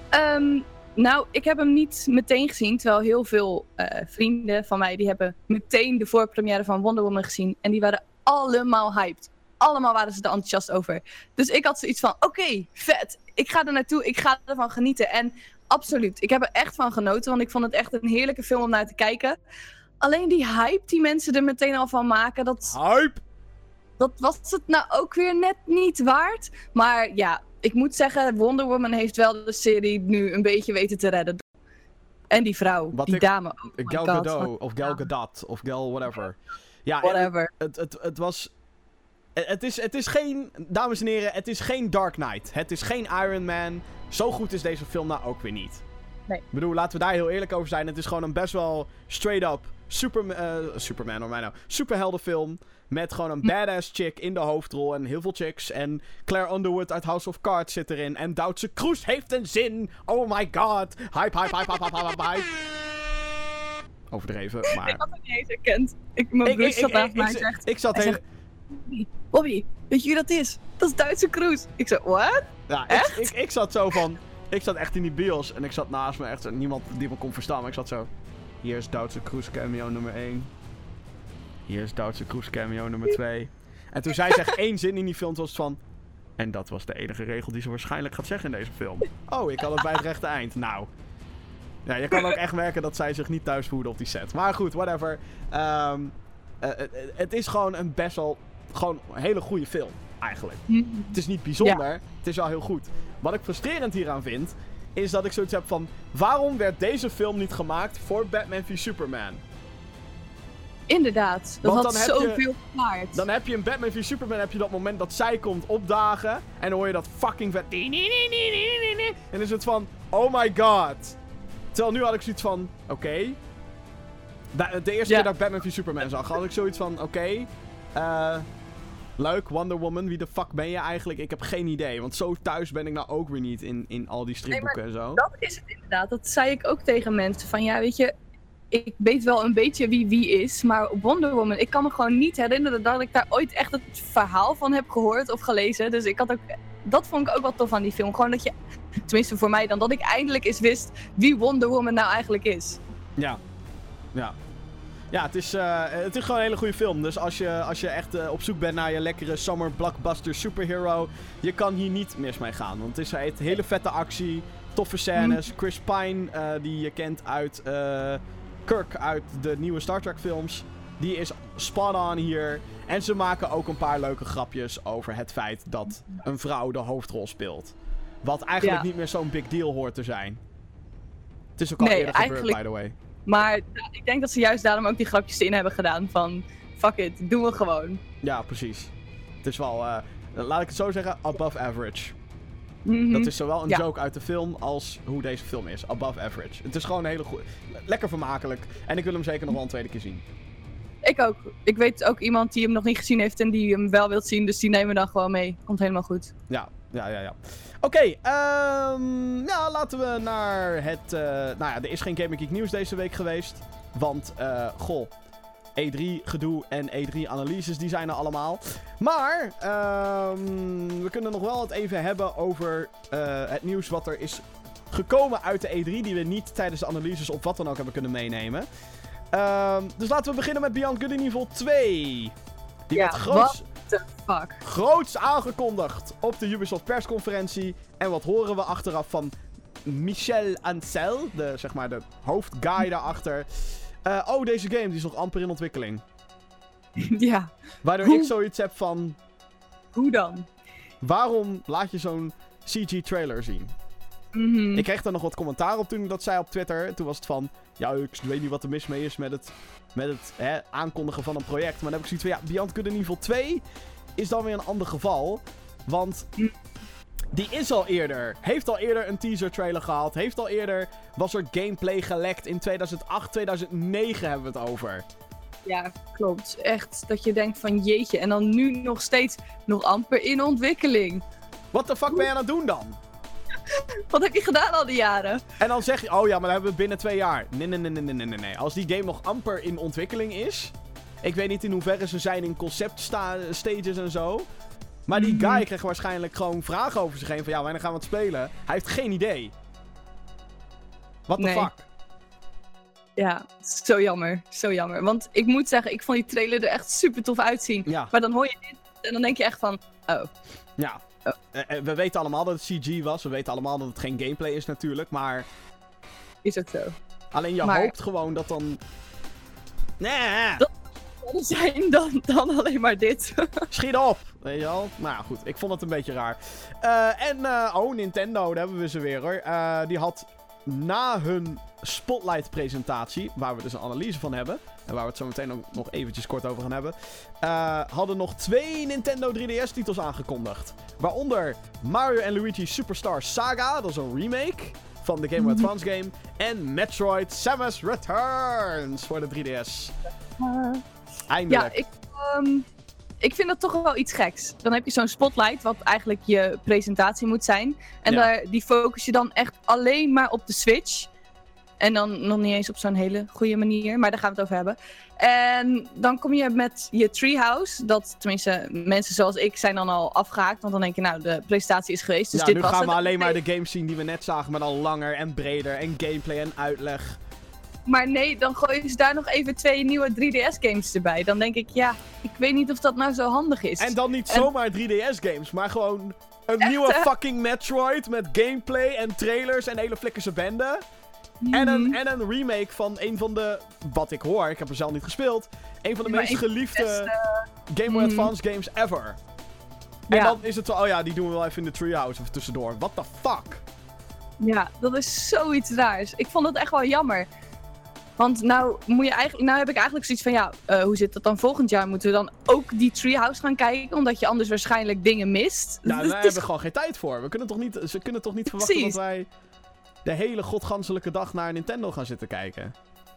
Ehm, nou, ik heb hem niet meteen gezien, terwijl heel veel eh, vrienden van mij die hebben meteen de voorpremière van Wonder Woman gezien en die waren allemaal hyped. Allemaal waren ze er enthousiast over. Dus ik had zoiets van, oké, vet. Ik ga er naartoe, ik ga ervan genieten. En absoluut, ik heb er echt van genoten, want ik vond het echt een heerlijke film om naar te kijken. Alleen die hype die mensen er meteen al van maken, dat, Hype! dat was het nou ook weer net niet waard. Maar ja, ik moet zeggen, Wonder Woman heeft wel de serie nu een beetje weten te redden. En die vrouw, Wat die ik- dame. Oh Gal Gadot, of Gal Gadot, of Gal whatever. Ja, Whatever. het, het, het was... Het is, het is geen... Dames en heren, het is geen Dark Knight. Het is geen Iron Man. Zo goed is deze film nou ook weer niet. Nee. Ik bedoel, laten we daar heel eerlijk over zijn. Het is gewoon een best wel straight-up super, eh, Superman, hoor mij nou. Superheldenfilm. Met gewoon een badass chick in de hoofdrol. En heel veel chicks. En Claire Underwood uit House of Cards zit erin. En Duitse Kroes heeft een zin. Oh my god. Hype, hype, hype, hype, hype, hype, hype. Overdreven, <laughs> maar... Ik had het niet eens herkend. Ik, mijn broer zat mij ik, zegt... ik zat heel... Bobby, weet je wie dat is? Dat is Duitse Cruise. Ik zei, what? Ja, ik, ik, ik zat zo van... Ik zat echt in die bios en ik zat naast me echt... Niemand die me kon verstaan, maar ik zat zo... Hier is Duitse Cruise cameo nummer 1. Hier is Duitse Cruise cameo nummer 2. En toen zei ze echt één zin in die film, was van... En dat was de enige regel die ze waarschijnlijk gaat zeggen in deze film. Oh, ik had het bij het rechte eind. Nou. Ja, je kan ook echt merken dat zij zich niet thuis voelde op die set. Maar goed, whatever. Ehm, eh, het- het is gewoon een best wel... Gewoon een hele goede film, eigenlijk. Het is niet bijzonder, het is wel heel goed. Wat ik frustrerend hieraan vind, is dat ik zoiets heb van... Waarom werd deze film niet gemaakt voor Batman v Superman? Inderdaad, dat Want had zoveel waard. Dan heb je in Batman v Superman heb je dat moment dat zij komt opdagen. En dan hoor je dat fucking vet... En dan is het van... Oh my god. Terwijl nu had ik zoiets van... Oké. De eerste Ja. keer dat ik Batman v Superman zag, had ik zoiets van... Oké. eh, leuk, Wonder Woman. Wie de fuck ben je eigenlijk? Ik heb geen idee. Want zo thuis ben ik nou ook weer niet in, in al die stripboeken en zo. Dat is het inderdaad. Dat zei ik ook tegen mensen. Van ja, weet je, ik weet wel een beetje wie wie is. Maar Wonder Woman, ik kan me gewoon niet herinneren dat ik daar ooit echt het verhaal van heb gehoord of gelezen. Dus ik had ook. Dat vond ik ook wel tof aan die film. Gewoon dat je, tenminste voor mij dan, dat ik eindelijk eens wist wie Wonder Woman nou eigenlijk is. Ja. Ja. Ja, het is, eh, het is gewoon een hele goede film. Dus als je, als je echt eh, op zoek bent naar je lekkere summer blockbuster superhero, je kan hier niet mis mee gaan. Want het is het hele vette actie, toffe scènes. Chris Pine, eh, die je kent uit Kirk uit de nieuwe Star Trek films, die is spot on hier. En ze maken ook een paar leuke grapjes over het feit dat een vrouw de hoofdrol speelt. Wat eigenlijk Ja. niet meer zo'n big deal hoort te zijn. Het is ook al Nee, eerder gebeurd, eigenlijk- by the way. Maar ik denk dat ze juist daarom ook die grapjes in hebben gedaan. Van fuck it, doen we gewoon. Ja, precies. Het is wel, eh, laat ik het zo zeggen, above average. Mhm. Dat is zowel een Ja. joke uit de film als hoe deze film is. Above average. Het is gewoon een hele goede. Lekker vermakelijk. En ik wil hem zeker nog wel een tweede keer zien. Ik ook. Ik weet ook iemand die hem nog niet gezien heeft en die hem wel wilt zien. Dus die nemen we dan gewoon mee. Komt helemaal goed. Ja, ja, ja, ja. Oké, ehm, ja, laten we naar het... eh, nou ja, er is geen Gaming Geek nieuws deze week geweest. Want, eh, goh, E3-gedoe en E3-analyses, die zijn er allemaal. Maar, ehm, we kunnen nog wel het even hebben over eh, het nieuws wat er is gekomen uit de E3... die we niet tijdens de analyses of wat dan ook hebben kunnen meenemen. Ehm, dus laten we beginnen met Beyond Good and Evil 2. Die Ja, werd groots, The fuck. groots aangekondigd op de Ubisoft persconferentie. En wat horen we achteraf van Michel Ancel, de, zeg maar, de hoofdguy daarachter. Eh, oh, deze game die is nog amper in ontwikkeling. <laughs> ja, Waardoor Hoe? ik zoiets heb van, hoe dan? waarom laat je zo'n CG-trailer zien? Mhm. Ik kreeg daar nog wat commentaar op toen ik dat zei op Twitter. Toen was het van, ja, ik weet niet wat er mis mee is met het, met het hè, aankondigen van een project. Maar dan heb ik zoiets van, ja, Beyond Good Evil 2 is dan weer een ander geval. Want die is al eerder, heeft al eerder een teaser trailer gehad. Heeft al eerder, was er gameplay gelekt in 2008, 2009 hebben we het over. Ja, klopt. Echt dat je denkt van jeetje. En dan nu nog steeds nog amper in ontwikkeling. Wat de fuck ben je aan het doen dan? Wat heb je gedaan al die jaren? En dan zeg je, oh ja, maar dan hebben we binnen twee jaar. Nee, nee, nee, nee, nee, nee, nee. Als die game nog amper in ontwikkeling is. Ik weet niet in hoeverre ze zijn in concept sta- stages en zo. Maar die Mhm. guy kreeg waarschijnlijk gewoon vragen over zich heen. Van ja, wanneer gaan we het spelen? Hij heeft geen idee. What the Nee. fuck? Ja, zo jammer. Zo jammer. Want ik moet zeggen, ik vond die trailer er echt super tof uitzien. Ja, Maar dan hoor je dit en dan denk je echt van, oh, ja. Eh, eh, we weten allemaal dat het CG was. We weten allemaal dat het geen gameplay is natuurlijk. Maar is ook zo. alleen je Maar- hoopt gewoon dat dan... Nee, Dat- zijn dan, dan alleen maar dit. <laughs> Schiet op! Weet je wel? Nou ja, goed. Ik vond het een beetje raar. Eh, en, oh, Nintendo, daar hebben we ze weer hoor. Die had na hun Spotlight-presentatie, waar we dus een analyse van hebben. En waar we het zo meteen ook nog eventjes kort over gaan hebben. eh, hadden nog twee Nintendo 3DS-titels aangekondigd. Waaronder Mario en Luigi Superstar Saga, dat is een remake van de Game Boy Mhm. Advance game. En Metroid Samus Returns voor de 3DS. Eindelijk. Ja, ik, ehm, ik vind dat toch wel iets geks. Dan heb je zo'n spotlight, wat eigenlijk je presentatie moet zijn. En Ja. daar, die focus je dan echt alleen maar op de Switch. En dan nog niet eens op zo'n hele goede manier, maar daar gaan we het over hebben. En dan kom je met je Treehouse. Dat tenminste, mensen zoals ik zijn dan al afgehaakt. Want dan denk je, nou, de presentatie is geweest. Dus ja, dit nu was gaan het. we alleen maar de games zien die we net zagen, maar dan langer en breder en gameplay en uitleg. Maar nee, dan gooien ze daar nog even twee nieuwe 3DS-games erbij. Dan denk ik, ja, ik weet niet of dat nou zo handig is. En dan niet En- zomaar 3DS-games, maar gewoon een nieuwe hè? fucking Metroid met gameplay en trailers en hele flikkerse bende. En, een, Mhm. en een remake van een van de, wat ik hoor, ik heb er zelf niet gespeeld, een van de Maar meest geliefde Game Boy Mhm. Advance games ever. En Ja. dan is het zo, oh ja, die doen we wel even in de Treehouse of tussendoor. What the fuck? Ja, dat is zoiets raars. Ik vond het echt wel jammer. Want nou, moet je eigenlijk, nou heb ik eigenlijk zoiets van, ja, eh, hoe zit dat dan volgend jaar? Moeten we dan ook die Treehouse gaan kijken? Omdat je anders waarschijnlijk dingen mist. Nou, <laughs> daar is- hebben we gewoon geen tijd voor. We kunnen toch niet, ze kunnen toch niet <laughs> verwachten Precies. dat wij de hele godganselijke dag naar Nintendo gaan zitten kijken.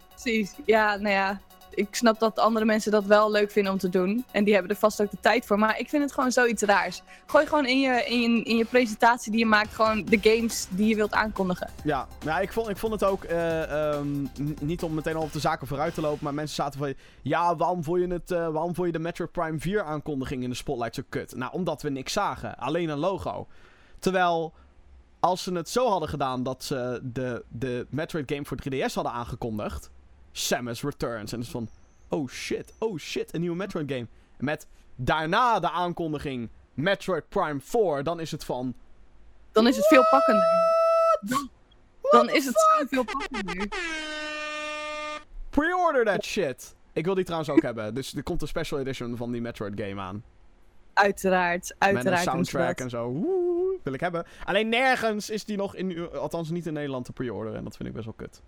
Precies. Ja, nou ja. Ik snap dat andere mensen dat wel leuk vinden om te doen. En die hebben er vast ook de tijd voor. Maar ik vind het gewoon zoiets raars. Gooi gewoon in je, in je, in je presentatie die je maakt, gewoon de games die je wilt aankondigen. Ja, ja ik, vond, ik vond het ook, eh, ehm, niet om meteen al op de zaken vooruit te lopen, maar mensen zaten van, ja, waarom vond je, het, eh, waarom vond je de Metroid Prime 4 aankondiging in de Spotlight zo kut? Nou, omdat we niks zagen, alleen een logo. Terwijl, als ze het zo hadden gedaan dat ze de, de Metroid game voor 3DS hadden aangekondigd, Samus Returns, en dus van, oh shit, oh shit, een nieuwe Metroid game. Met daarna de aankondiging Metroid Prime 4, dan is het van, Dan is het veel pakkender. Dan, dan is het veel pakkender. Pre-order that shit. Ik wil die trouwens ook hebben. Dus er komt een special edition van die Metroid game aan. Uiteraard, uiteraard. Met een soundtrack en zo. Woe, wil ik hebben. Alleen nergens is die nog in... Althans niet in Nederland te pre-orderen. En dat vind ik best wel kut.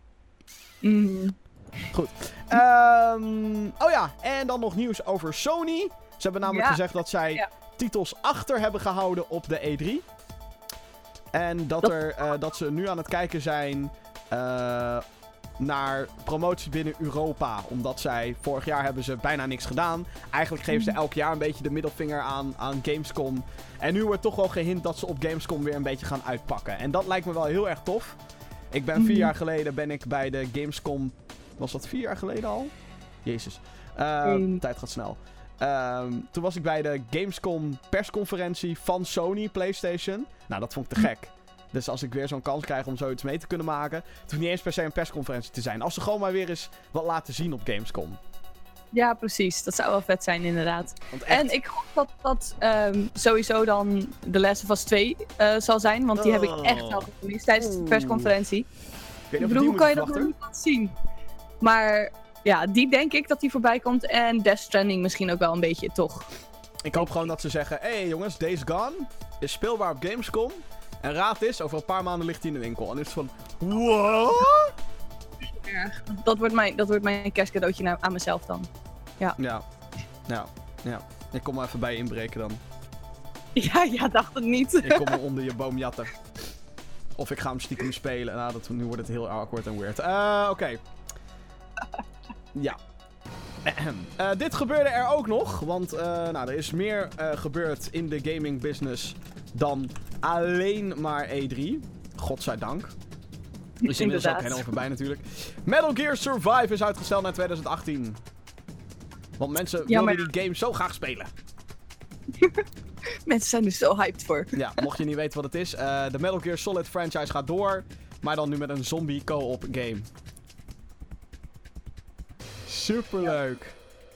Mhm. Ehm, oh ja, en dan nog nieuws over Sony. Ze hebben namelijk Ja. gezegd dat zij Ja. titels achter hebben gehouden op de E3. En dat, Er, eh, dat ze nu aan het kijken zijn eh, naar promotie binnen Europa. Omdat zij vorig jaar hebben ze bijna niks gedaan. Eigenlijk geven ze Mhm. elk jaar een beetje de middelvinger aan, aan Gamescom. En nu wordt toch wel gehint dat ze op Gamescom weer een beetje gaan uitpakken. En dat lijkt me wel heel erg tof. Ik ben vier Mhm. jaar geleden ben ik bij de Gamescom was dat vier jaar geleden al? Jezus. Eh, Eén. tijd gaat snel. Ehm, toen was ik bij de Gamescom persconferentie van Sony PlayStation. Nou, dat vond ik te gek. Dus als ik weer zo'n kans krijg om zoiets mee te kunnen maken. Het hoeft niet eens per se een persconferentie te zijn. Als ze gewoon maar weer eens wat laten zien op Gamescom. Ja, precies. Dat zou wel vet zijn, inderdaad. Echt, En ik hoop dat dat ehm, sowieso dan The Last of Us 2 eh, zal zijn. Want die heb ik echt Oh. wel gemist tijdens de persconferentie. ik weet Ik niet of bedoel, die hoe kan je dat nog niet laten zien? Maar ja, die denk ik dat die voorbij komt. En Death Stranding misschien ook wel een beetje, toch? Ik hoop gewoon dat ze zeggen: hé hey, jongens, Days Gone is speelbaar op Gamescom. En raad is, over een paar maanden ligt hij in de winkel. En is het van: What? Dat wordt mijn, dat wordt mijn kerstcadeautje naar, aan mezelf dan. Ja. Ja. Ja. Ik kom maar even bij je inbreken dan. <laughs> Ja, ja, dacht het niet. Ik kom onder je boom jatten. Of ik ga hem stiekem spelen. Nou, dat, nu wordt het heel awkward en weird. Eh, Oké. Ja. <clears throat> Eh, dit gebeurde er ook nog, want eh, nou, er is meer eh, gebeurd in de gaming business dan alleen maar E3. Godzijdank. <laughs> Is inmiddels ook helemaal voorbij natuurlijk. Metal Gear Survive is uitgesteld naar 2018. Want mensen wilden die game zo graag spelen. <laughs> Mensen zijn er zo hyped voor. Ja, mocht je niet weten wat het is. de Metal Gear Solid franchise gaat door. Maar dan nu met een zombie co-op game. Superleuk.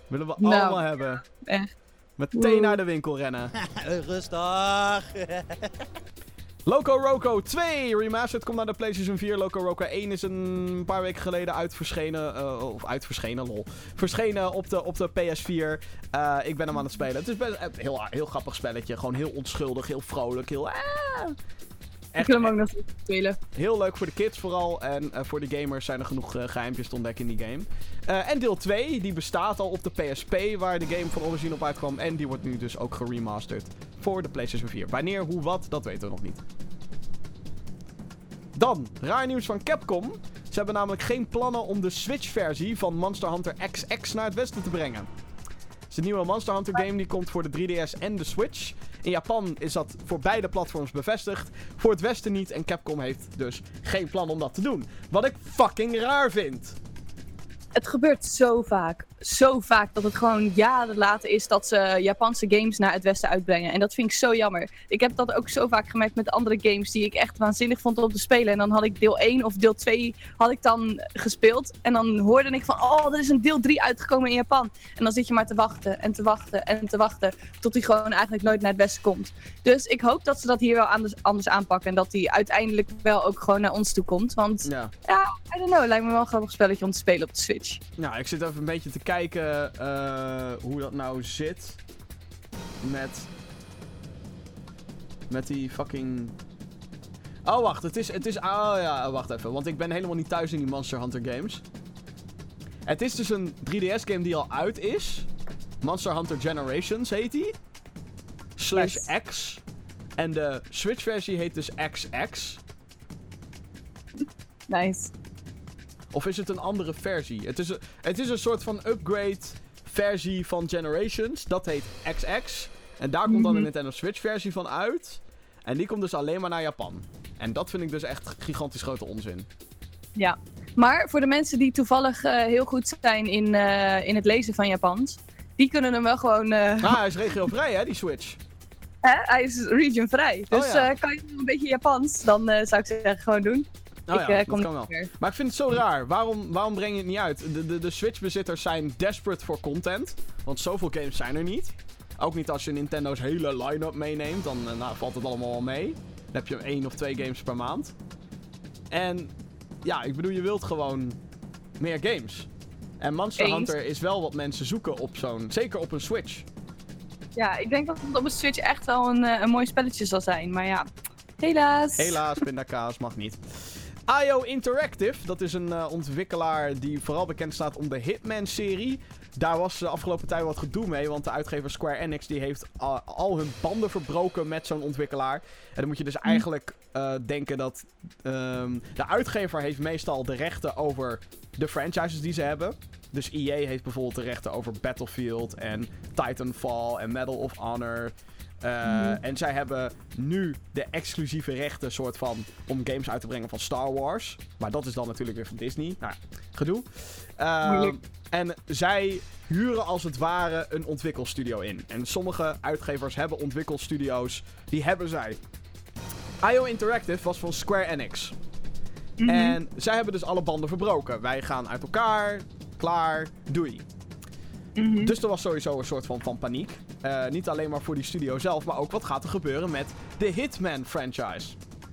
Willen we Nou, allemaal hebben. Echt. Meteen naar de winkel rennen. <laughs> Rustig. Loco Roco 2 Remastered komt naar de PlayStation 4. Loco Roco 1 is een paar weken geleden uit verschenen. eh, of uit verschenen, lol. Verschenen op de, op de PS4. Eh, ik ben hem aan het spelen. Het is best een heel, heel grappig spelletje. Gewoon heel onschuldig, heel vrolijk, heel... Ah. Ik Echt, wil hem ook nog spelen. Heel leuk voor de kids vooral. En eh, voor de gamers zijn er genoeg eh, geheimpjes te ontdekken in die game. Eh, en deel 2, die bestaat al op de PSP, waar de game van origine op uitkwam. En die wordt nu dus ook geremasterd voor de PlayStation 4. Wanneer, hoe, wat, dat weten we nog niet. Dan, raar nieuws van Capcom. Ze hebben namelijk geen plannen om de Switch-versie van Monster Hunter XX naar het westen te brengen. Een nieuwe Monster Hunter game die komt voor de 3DS en de Switch. In Japan is dat voor beide platforms bevestigd. Voor het westen niet en Capcom heeft dus geen plan om dat te doen. Wat ik fucking raar vind. Het gebeurt zo vaak. Zo vaak dat het gewoon jaren later is dat ze Japanse games naar het westen uitbrengen. En dat vind ik zo jammer. Ik heb dat ook zo vaak gemerkt met andere games die ik echt waanzinnig vond om te spelen. En dan had ik deel 1 of deel 2 had ik dan gespeeld. En dan hoorde ik van, oh, er is een deel 3 uitgekomen in Japan. En dan zit je maar te wachten en te wachten en te wachten. Tot die gewoon eigenlijk nooit naar het westen komt. Dus ik hoop dat ze dat hier wel anders, anders aanpakken. En dat die uiteindelijk wel ook gewoon naar ons toe komt. Want Ja. ja, I don't know. Lijkt me wel een grappig spelletje om te spelen op de Switch. Nou, ik zit even een beetje te kijken eh, hoe dat nou zit. Met. Met die fucking. Oh, wacht. Het is. Het is oh ja, wacht even. Want ik ben helemaal niet thuis in die Monster Hunter games. Het is dus een 3DS-game die al uit is. Monster Hunter Generations heet die. Slash Yes. X. En de Switch-versie heet dus XX. Nice. Of is het een andere versie? Het is een, het is een soort van upgrade versie van Generations. Dat heet XX. En daar komt dan een Mhm. Nintendo Switch versie van uit. En die komt dus alleen maar naar Japan. En dat vind ik dus echt gigantisch grote onzin. Ja. Maar voor de mensen die toevallig eh, heel goed zijn in, eh, in het lezen van Japans, die kunnen hem wel gewoon. eh, Ah, hij is regiovrij hè, die Switch. hè, hij is regionvrij. Dus Oh ja. eh, kan je een beetje Japans, dan zou ik zeggen gewoon doen. Nou ik ja, eh, dat kom kan wel. Maar ik vind het zo raar. Waarom, waarom breng je het niet uit? De, de, de Switch-bezitters zijn desperate voor content. Want zoveel games zijn er niet. Ook niet als je Nintendo's hele line-up meeneemt. Dan eh, nou, valt het allemaal wel mee. Dan heb je één of twee games per maand. En ja, ik bedoel, je wilt gewoon meer games. En Monster Eens. Hunter is wel wat mensen zoeken op zo'n... Zeker op een Switch. Ja, ik denk dat het op een Switch echt wel een, eh, een mooi spelletje zal zijn. Maar ja, helaas. Helaas, pindakaas mag niet. IO Interactive, dat is een eh, ontwikkelaar die vooral bekend staat om de Hitman-serie. Daar was de afgelopen tijd wat gedoe mee, want de uitgever Square Enix die heeft al- al hun banden verbroken met zo'n ontwikkelaar. En dan moet je dus eigenlijk eh, denken dat ehm, de uitgever heeft meestal de rechten over de franchises die ze hebben. Dus EA heeft bijvoorbeeld de rechten over Battlefield en Titanfall en Medal of Honor. Uh, Mhm. En zij hebben nu de exclusieve rechten soort van om games uit te brengen van Star Wars. Maar dat is dan natuurlijk weer van Disney. Nou, gedoe. Ehm, en zij huren als het ware een ontwikkelstudio in. En sommige uitgevers hebben ontwikkelstudio's. Die hebben zij. IO Interactive was van Square Enix. Mhm. En zij hebben dus alle banden verbroken. Wij gaan uit elkaar. Klaar. Doei. Mhm. Dus er was sowieso een soort van, van paniek. Eh, niet alleen maar voor die studio zelf, maar ook wat gaat er gebeuren met de Hitman franchise.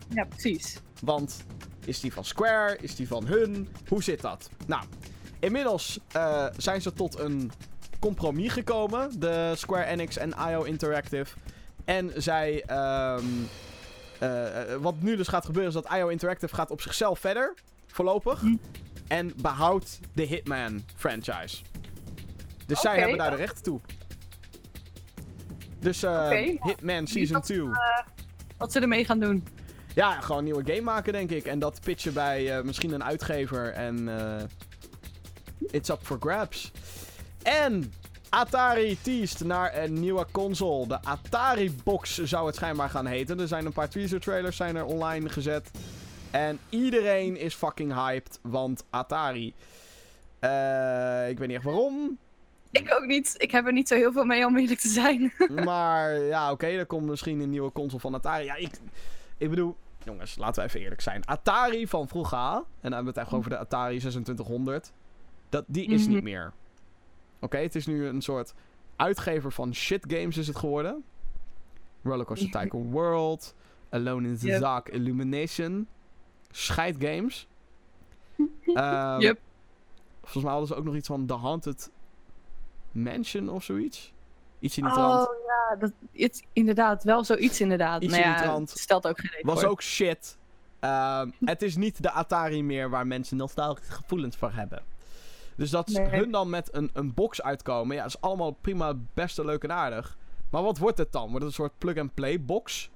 Ja, precies. Want is die van Square? Is die van hun? Hoe zit dat? Nou, inmiddels eh, zijn ze tot een compromis gekomen. De Square Enix en IO Interactive. En zij... ehm, eh, wat nu dus gaat gebeuren is dat IO Interactive gaat op zichzelf verder. Voorlopig. Hm. En behoudt de Hitman franchise. Dus zij hebben daar de rechten toe. Dus eh. Hitman Season dat- 2. Wat ze ermee gaan doen. Ja, gewoon een nieuwe game maken, denk ik. En dat pitchen bij eh, misschien een uitgever. En eh, it's up for grabs. En Atari teased naar een nieuwe console. De Atari Box zou het schijnbaar gaan heten. Er zijn een paar teaser trailers zijn er online gezet. En iedereen is fucking hyped, want Atari. Eh, ik weet niet echt waarom. Ik ook niet. Ik heb er niet zo heel veel mee om eerlijk te zijn. <laughs> Maar ja, oké, er komt misschien een nieuwe console van Atari. Ja, ik, ik bedoel, jongens, laten we even eerlijk zijn. Atari van vroeger, en dan hebben we het echt over de Atari 2600, dat, die is Mhm. niet meer. Oké, het is nu een soort uitgever van shit games is het geworden. Rollercoaster <laughs> Tycoon World, Alone in the Yep. Dark Illumination, Scheid Games. <laughs> Ehm, Yep. Volgens mij hadden ze ook nog iets van The Haunted Mansion of zoiets. Iets in die trant. Oh ja, dat, het, inderdaad. Wel zoiets inderdaad. Iets nou in ja, die trant. stelt ook geen Was voor. ook shit. Ehm, <laughs> het is niet de Atari meer waar mensen nostalgische gevoelens voor hebben. Dus dat Nee. hun dan met een, een box uitkomen, ja, is allemaal prima, best leuk en aardig. Maar wat wordt het dan? Wordt het een soort plug-and-play box?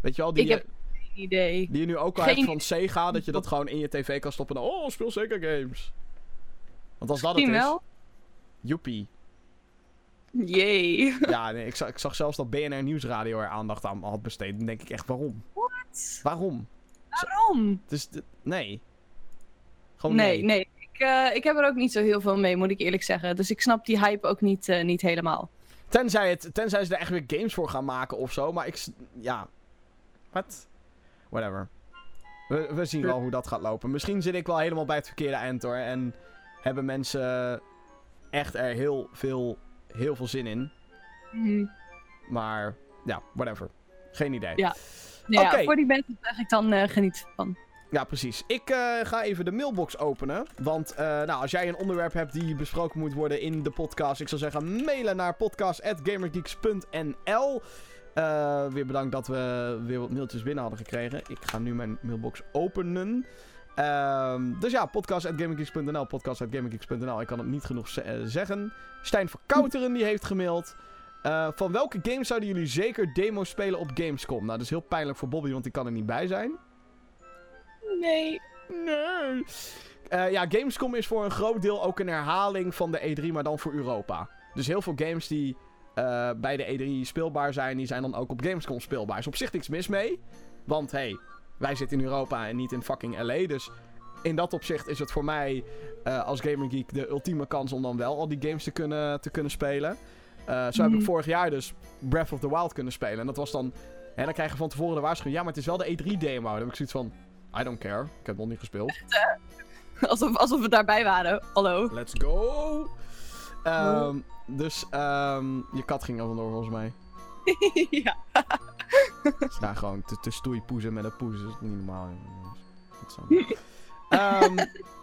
Weet je wel, die, Ik je, heb geen idee. die je nu ook al geen hebt van Sega, dat je dat <laughs> gewoon in je tv kan stoppen en oh, speel Sega games. Want als dat het is, wel. Joepie. Jee. Ja, nee, ik, zag, ik zag zelfs dat BNR Nieuwsradio er aandacht aan had besteed. Dan denk ik echt, waarom? Waarom? Waarom? Het is, d- nee. Gewoon nee. Nee, nee. Ik, eh, ik heb er ook niet zo heel veel mee, moet ik eerlijk zeggen. Dus ik snap die hype ook niet, eh, niet helemaal. Tenzij, het, tenzij ze er echt weer games voor gaan maken of zo. Maar ik... Ja. Wat? Whatever. We, we zien wel hoe dat gaat lopen. Misschien zit ik wel helemaal bij het verkeerde eind hoor. En hebben mensen echt er heel veel, heel veel zin in. Mhm. Maar ja, whatever. Geen idee. Ja. Oké. ja, voor die mensen zeg ik dan eh, geniet van. Ja, precies. Ik eh, ga even de mailbox openen. Want eh, nou, als jij een onderwerp hebt die besproken moet worden in de podcast, ik zou zeggen mailen naar podcast.gamergeeks.nl. Weer bedankt dat we weer wat mailtjes binnen hadden gekregen. Ik ga nu mijn mailbox openen. Ehm, dus ja, podcast.gamergeeks.nl, podcast.gamergeeks.nl. Ik kan het niet genoeg eh, zeggen. Stijn Verkouteren die heeft gemaild. Eh, van welke games zouden jullie zeker demo spelen op Gamescom? Nou, dat is heel pijnlijk voor Bobby, want die kan er niet bij zijn. Nee. Nee. Eh, ja, Gamescom is voor een groot deel ook een herhaling van de E3, maar dan voor Europa. Dus heel veel games die bij de E3 speelbaar zijn, die zijn dan ook op Gamescom speelbaar. Is op zich niks mis mee. Want hey, wij zitten in Europa en niet in fucking LA. Dus in dat opzicht is het voor mij eh, als Gamer Geek de ultieme kans om dan wel al die games te kunnen, te kunnen spelen. Eh, zo heb ik Mhm. vorig jaar dus Breath of the Wild kunnen spelen. En dat was dan. Hè, dan krijg je van tevoren de waarschuwing. Ja, maar het is wel de E3-demo. Dan heb ik zoiets van. I don't care. Ik heb het nog niet gespeeld. <laughs> Alsof, alsof we daarbij waren. Hallo. Let's go! Ehm, dus ehm, je kat ging er vandoor volgens mij. <laughs> ja. <laughs> Daar gewoon te, te stoeipoezen met een poes. Dat is niet normaal. Zo. <laughs> Ehm,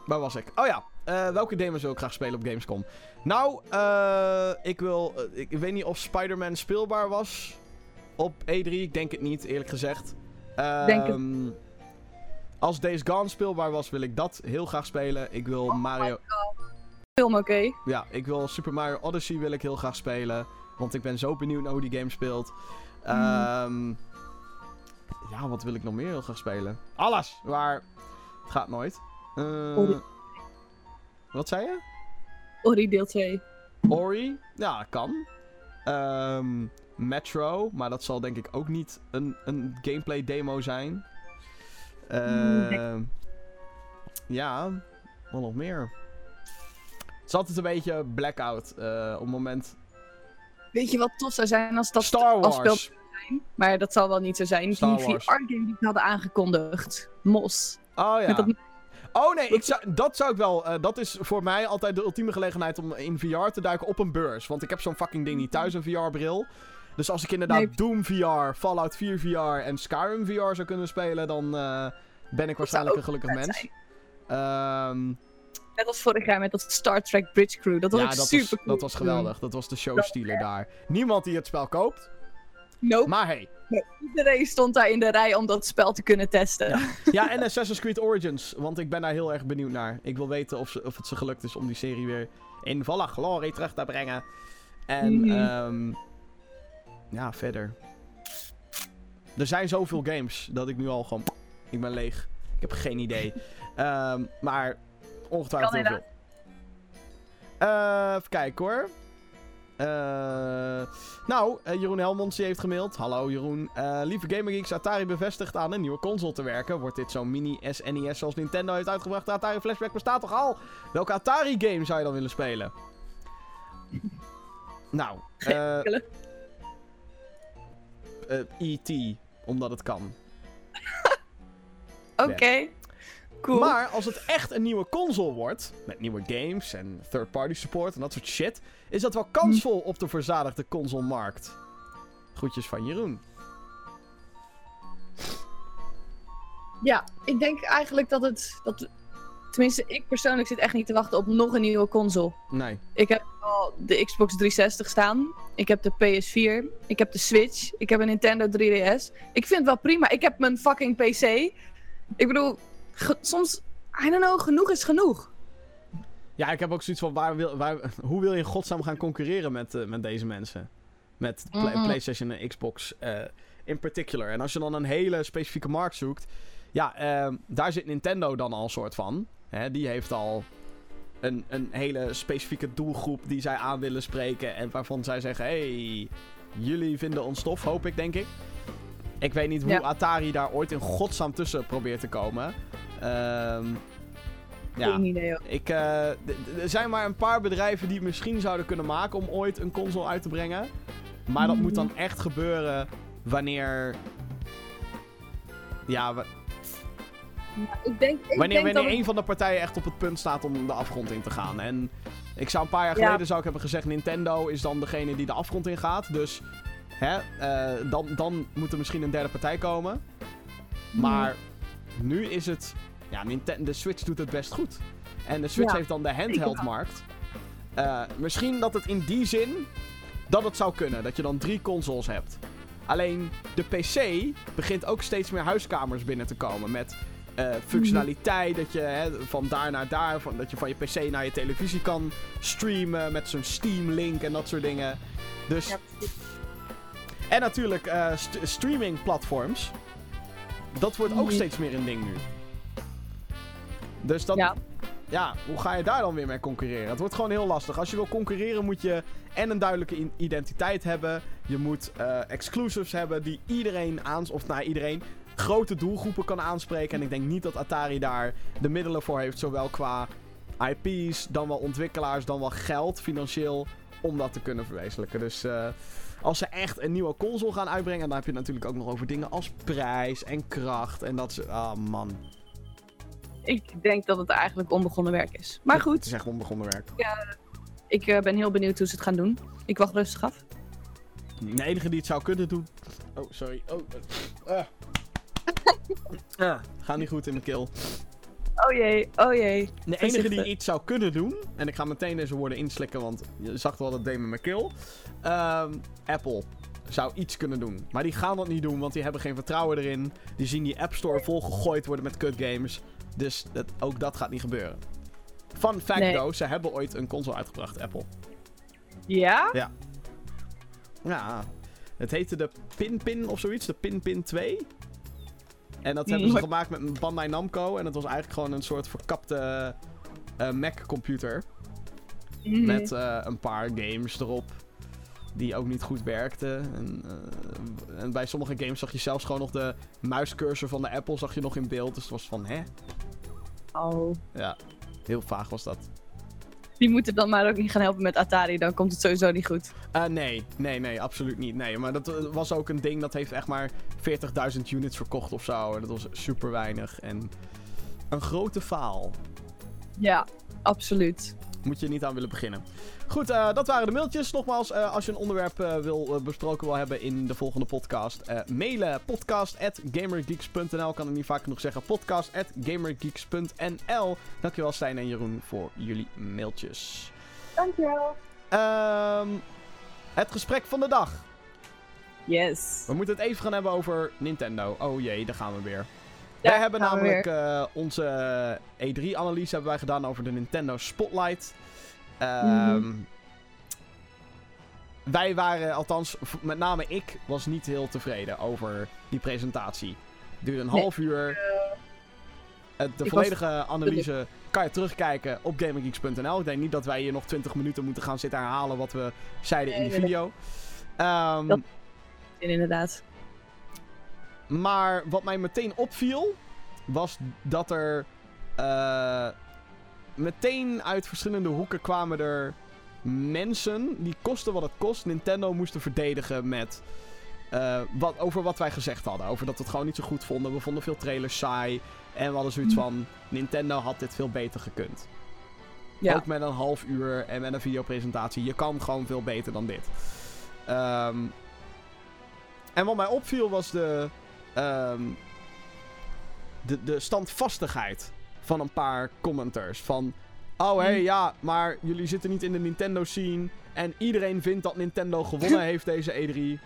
waar was ik? Oh ja. eh, welke demos wil ik graag spelen op Gamescom? Nou, eh, ik wil... eh, ik weet niet of Spider-Man speelbaar was op E3. Ik denk het niet, eerlijk gezegd. Denk het. Ehm, Als Days Gone speelbaar was, wil ik dat heel graag spelen. Ik wil Mario... Film oké. Ja, ik wil Super Mario Odyssey wil ik heel graag spelen. Want ik ben zo benieuwd naar hoe die game speelt. Ehm, ja, wat wil ik nog meer heel graag spelen? Alles! Maar het gaat nooit. Ori. wat zei je? Ori deel 2. Ori? Ja, dat kan. Ehm, Metro, maar dat zal denk ik ook niet een, een gameplay demo zijn. Ehm, Ja, wat nog meer? Het is altijd een beetje blackout eh, op het moment. Weet je wat tof zou zijn als dat Star Wars. zijn? Maar dat zal wel niet zo zijn. Star die. VR-game die ze hadden aangekondigd. Mos. Oh ja. Dat Oh nee, ik zou, dat zou ik wel. eh, dat is voor mij altijd de ultieme gelegenheid om in VR te duiken op een beurs. Want ik heb zo'n fucking ding niet thuis, een VR-bril. Dus als ik inderdaad Nee. Doom VR, Fallout 4 VR en Skyrim VR zou kunnen spelen, dan eh, ben ik waarschijnlijk een gelukkig mens. Ehm, Net als vorig jaar met dat Star Trek Bridge Crew. Dat was ja, ook dat super was, cool. dat was geweldig. Dat was de showstealer daar. Niemand die het spel koopt. Nope. Maar hey. Iedereen stond daar in de rij om dat spel te kunnen testen. Ja, en Assassin's Creed Origins. Want ik ben daar heel erg benieuwd naar. Ik wil weten of, ze, of het ze gelukt is om die serie weer in volle glorie terug te brengen. En, ehm, ja, verder. Er zijn zoveel games dat ik nu al gewoon. Ik ben leeg. Ik heb geen idee. <laughs> Ehm, maar ongetwijfeld heel veel. Eh, even kijken hoor. Eh, nou, eh, Jeroen Helmonds die heeft gemaild. Hallo Jeroen. Eh, lieve GamerGeeks, Atari bevestigt aan een nieuwe console te werken. Wordt dit zo'n mini SNES zoals Nintendo heeft uitgebracht? De Atari Flashback bestaat toch al? Welke Atari game zou je dan willen spelen? Nou, E.T. Omdat het kan. <laughs> Oké. Cool. Maar als het echt een nieuwe console wordt, met nieuwe games en third-party support en dat soort shit, is dat wel kansvol op de verzadigde consolemarkt. Groetjes van Jeroen. Ja, ik denk eigenlijk dat het. Dat, tenminste, ik persoonlijk zit echt niet te wachten op nog een nieuwe console. Nee. Ik heb al de Xbox 360 staan. Ik heb de PS4. Ik heb de Switch. Ik heb een Nintendo 3DS. Ik vind het wel prima. Ik heb mijn fucking PC. Ik bedoel, soms. I don't know, genoeg is genoeg. Ja, ik heb ook zoiets van, waar wil, waar, hoe wil je in godsnaam gaan concurreren met, eh, met deze mensen? Met Mhm. PlayStation en Xbox eh, in particular. En als je dan een hele specifieke markt zoekt, ja, ehm, daar zit Nintendo dan al een soort van. Hè, die heeft al een, een hele specifieke doelgroep die zij aan willen spreken. En waarvan zij zeggen, hey, jullie vinden ons tof, hoop ik, denk ik. Ik weet niet hoe Ja. Atari daar ooit in godsnaam tussen probeert te komen. Ehm ja. Idee. Ik, d- er zijn maar een paar bedrijven die het misschien zouden kunnen maken om ooit een console uit te brengen. Maar dat moet dan echt gebeuren wanneer. Ja, wa- Ik denk, ik wanneer, denk wanneer een van de partijen echt op het punt staat om de afgrond in te gaan. En ik zou een paar jaar Ja. geleden zou ik hebben gezegd: Nintendo is dan degene die de afgrond in gaat. Dus hè, eh, dan, dan moet er misschien een derde partij komen. Maar nu is het. Ja, Ninten- de Switch doet het best goed. En de Switch Ja, heeft dan de handheldmarkt. Eh misschien dat het in die zin. dat het zou kunnen. Dat je dan drie consoles hebt. Alleen de PC begint ook steeds meer huiskamers binnen te komen. Met eh, functionaliteit. Dat je hè, van daar naar daar. Van, dat je van je PC naar je televisie kan streamen. Met zo'n Steam Link en dat soort dingen. Dus. Ja, En natuurlijk st- streaming platforms. Dat wordt ook Mhm. steeds meer een ding nu. Dus dat, ja. Ja. hoe ga je daar dan weer mee concurreren? Het wordt gewoon heel lastig. Als je wil concurreren moet je en een duidelijke identiteit hebben. Je moet eh, exclusives hebben die iedereen aans... Of nou, iedereen grote doelgroepen kan aanspreken. En ik denk niet dat Atari daar de middelen voor heeft. Zowel qua IP's, dan wel ontwikkelaars, dan wel geld financieel. Om dat te kunnen verwezenlijken. Dus eh, als ze echt een nieuwe console gaan uitbrengen. Dan heb je het natuurlijk ook nog over dingen als prijs en kracht. En dat ze. Ah man. Ik denk dat het eigenlijk onbegonnen werk is. Maar Het goed, is echt onbegonnen werk. ik eh, ben heel benieuwd hoe ze het gaan doen. Ik wacht rustig af. De enige die het zou kunnen doen. Oh, sorry. Oh. eh, ah. <laughs> Ah, gaat niet goed in mijn keel. Oh jee, oh jee. De enige die iets zou kunnen doen. En ik ga meteen deze woorden inslikken, want je zag wel dat met mijn keel. Ehm, Apple zou iets kunnen doen. Maar die gaan dat niet doen, want die hebben geen vertrouwen erin. Die zien die App Store volgegooid worden met cut games. Dus dat, ook dat gaat niet gebeuren. Fun fact Nee. though, ze hebben ooit een console uitgebracht, Apple. Ja? Ja, het heette de Pinpin of zoiets, de Pinpin 2. En dat hebben ze Mm. gemaakt met Bandai Namco. En het was eigenlijk gewoon een soort verkapte eh, Mac-computer. Mhm. Met eh, een paar games erop. Die ook niet goed werkten. En, eh, en bij sommige games zag je zelfs gewoon nog de muiscursor van de Apple zag je nog in beeld. Dus het was van, hè? Oh. Ja, heel vaag was dat. Die moeten dan maar ook niet gaan helpen met Atari, dan komt het sowieso niet goed. Eh, nee, nee, nee, absoluut niet. Nee, maar dat eh, was ook een ding dat heeft echt maar 40.000 units verkocht of zo. En Dat was super weinig. En een grote faal. Ja, absoluut. Moet je niet aan willen beginnen. Goed, eh, dat waren de mailtjes. Nogmaals, eh, als je een onderwerp eh, wil besproken wil hebben in de volgende podcast, mailen podcast@gamergeeks.nl. Kan ik niet vaak genoeg zeggen. podcast@gamergeeks.nl. Dankjewel Stijn en Jeroen voor jullie mailtjes. Dankjewel. Ehm het gesprek van de dag. Yes. We moeten het even gaan hebben over Nintendo. Oh jee, daar gaan we weer. Ja, wij hebben namelijk eh, onze E3-analyse hebben wij gedaan over de Nintendo Spotlight. Ehm, Mhm. Wij waren, althans, met name ik, was niet heel tevreden over die presentatie. Het duurde een Nee. half uur. Het- de Ik volledige analyse kan je terugkijken op GamingGeeks.nl. Ik denk niet dat wij hier nog 20 minuten moeten gaan zitten herhalen wat we zeiden in die Nee, nee, video. Ehm, Dat- Inderdaad. Maar wat mij meteen opviel, was dat er eh, meteen uit verschillende hoeken kwamen er mensen die kosten wat het kost Nintendo moesten verdedigen met eh, wat, over wat wij gezegd hadden. Over dat we het gewoon niet zo goed vonden. We vonden veel trailers saai. En we hadden zoiets Hm. van, Nintendo had dit veel beter gekund. Ja. Ook met een half uur en met een videopresentatie. Je kan gewoon veel beter dan dit. Ehm, en wat mij opviel was de, ehm, de, de standvastigheid van een paar commenters. Van, oh hé, hey, Hmm. ja, maar jullie zitten niet in de Nintendo scene. En iedereen vindt dat Nintendo gewonnen <laughs> heeft deze E E3.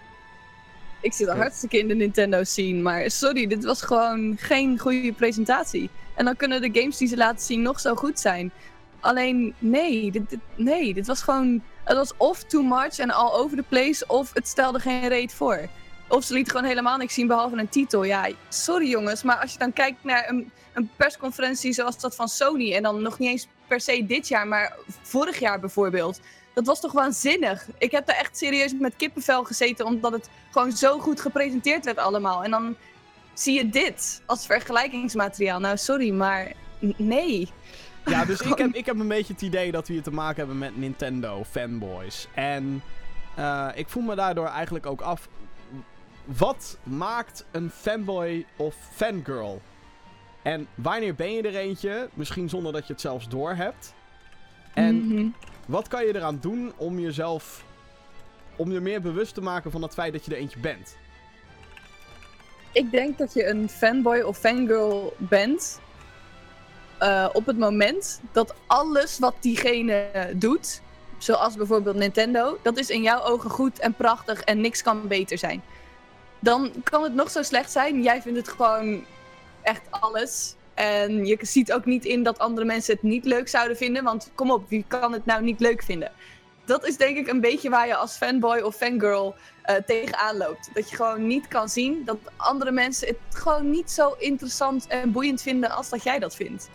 Ik zit al hartstikke in de Nintendo scene, maar sorry, dit was gewoon geen goede presentatie. En dan kunnen de games die ze laten zien nog zo goed zijn. Alleen, nee, dit, dit- nee, dit was gewoon... Het was of too much en all over the place, of het stelde geen reet voor. Of ze liet gewoon helemaal niks zien behalve een titel. Ja, sorry jongens, maar als je dan kijkt naar een, een persconferentie zoals dat van Sony... en dan nog niet eens per se dit jaar, maar vorig jaar bijvoorbeeld... Dat was toch waanzinnig. Ik heb daar echt serieus met kippenvel gezeten, omdat het gewoon zo goed gepresenteerd werd allemaal. En dan zie je dit als vergelijkingsmateriaal. Nou, sorry, maar nee. Ja, dus ik <laughs> heb, ik heb een beetje het idee dat we hier te maken hebben met Nintendo fanboys. En eh, ik voel me daardoor eigenlijk ook af. Wat maakt een fanboy of fangirl? En wanneer ben je er eentje? Misschien zonder dat je het zelfs doorhebt. En Mhm. wat kan je eraan doen om jezelf. om je meer bewust te maken van het feit dat je er eentje bent? Ik denk dat je een fanboy of fangirl bent. eh, op het moment dat alles wat diegene doet, zoals bijvoorbeeld Nintendo, dat is in jouw ogen goed en prachtig en niks kan beter zijn. Dan kan het nog zo slecht zijn. Jij vindt het gewoon echt alles. En je ziet ook niet in dat andere mensen het niet leuk zouden vinden. Want kom op, wie kan het nou niet leuk vinden? Dat is denk ik een beetje waar je als fanboy of fangirl eh tegenaan loopt. Dat je gewoon niet kan zien dat andere mensen het gewoon niet zo interessant en boeiend vinden als dat jij dat vindt.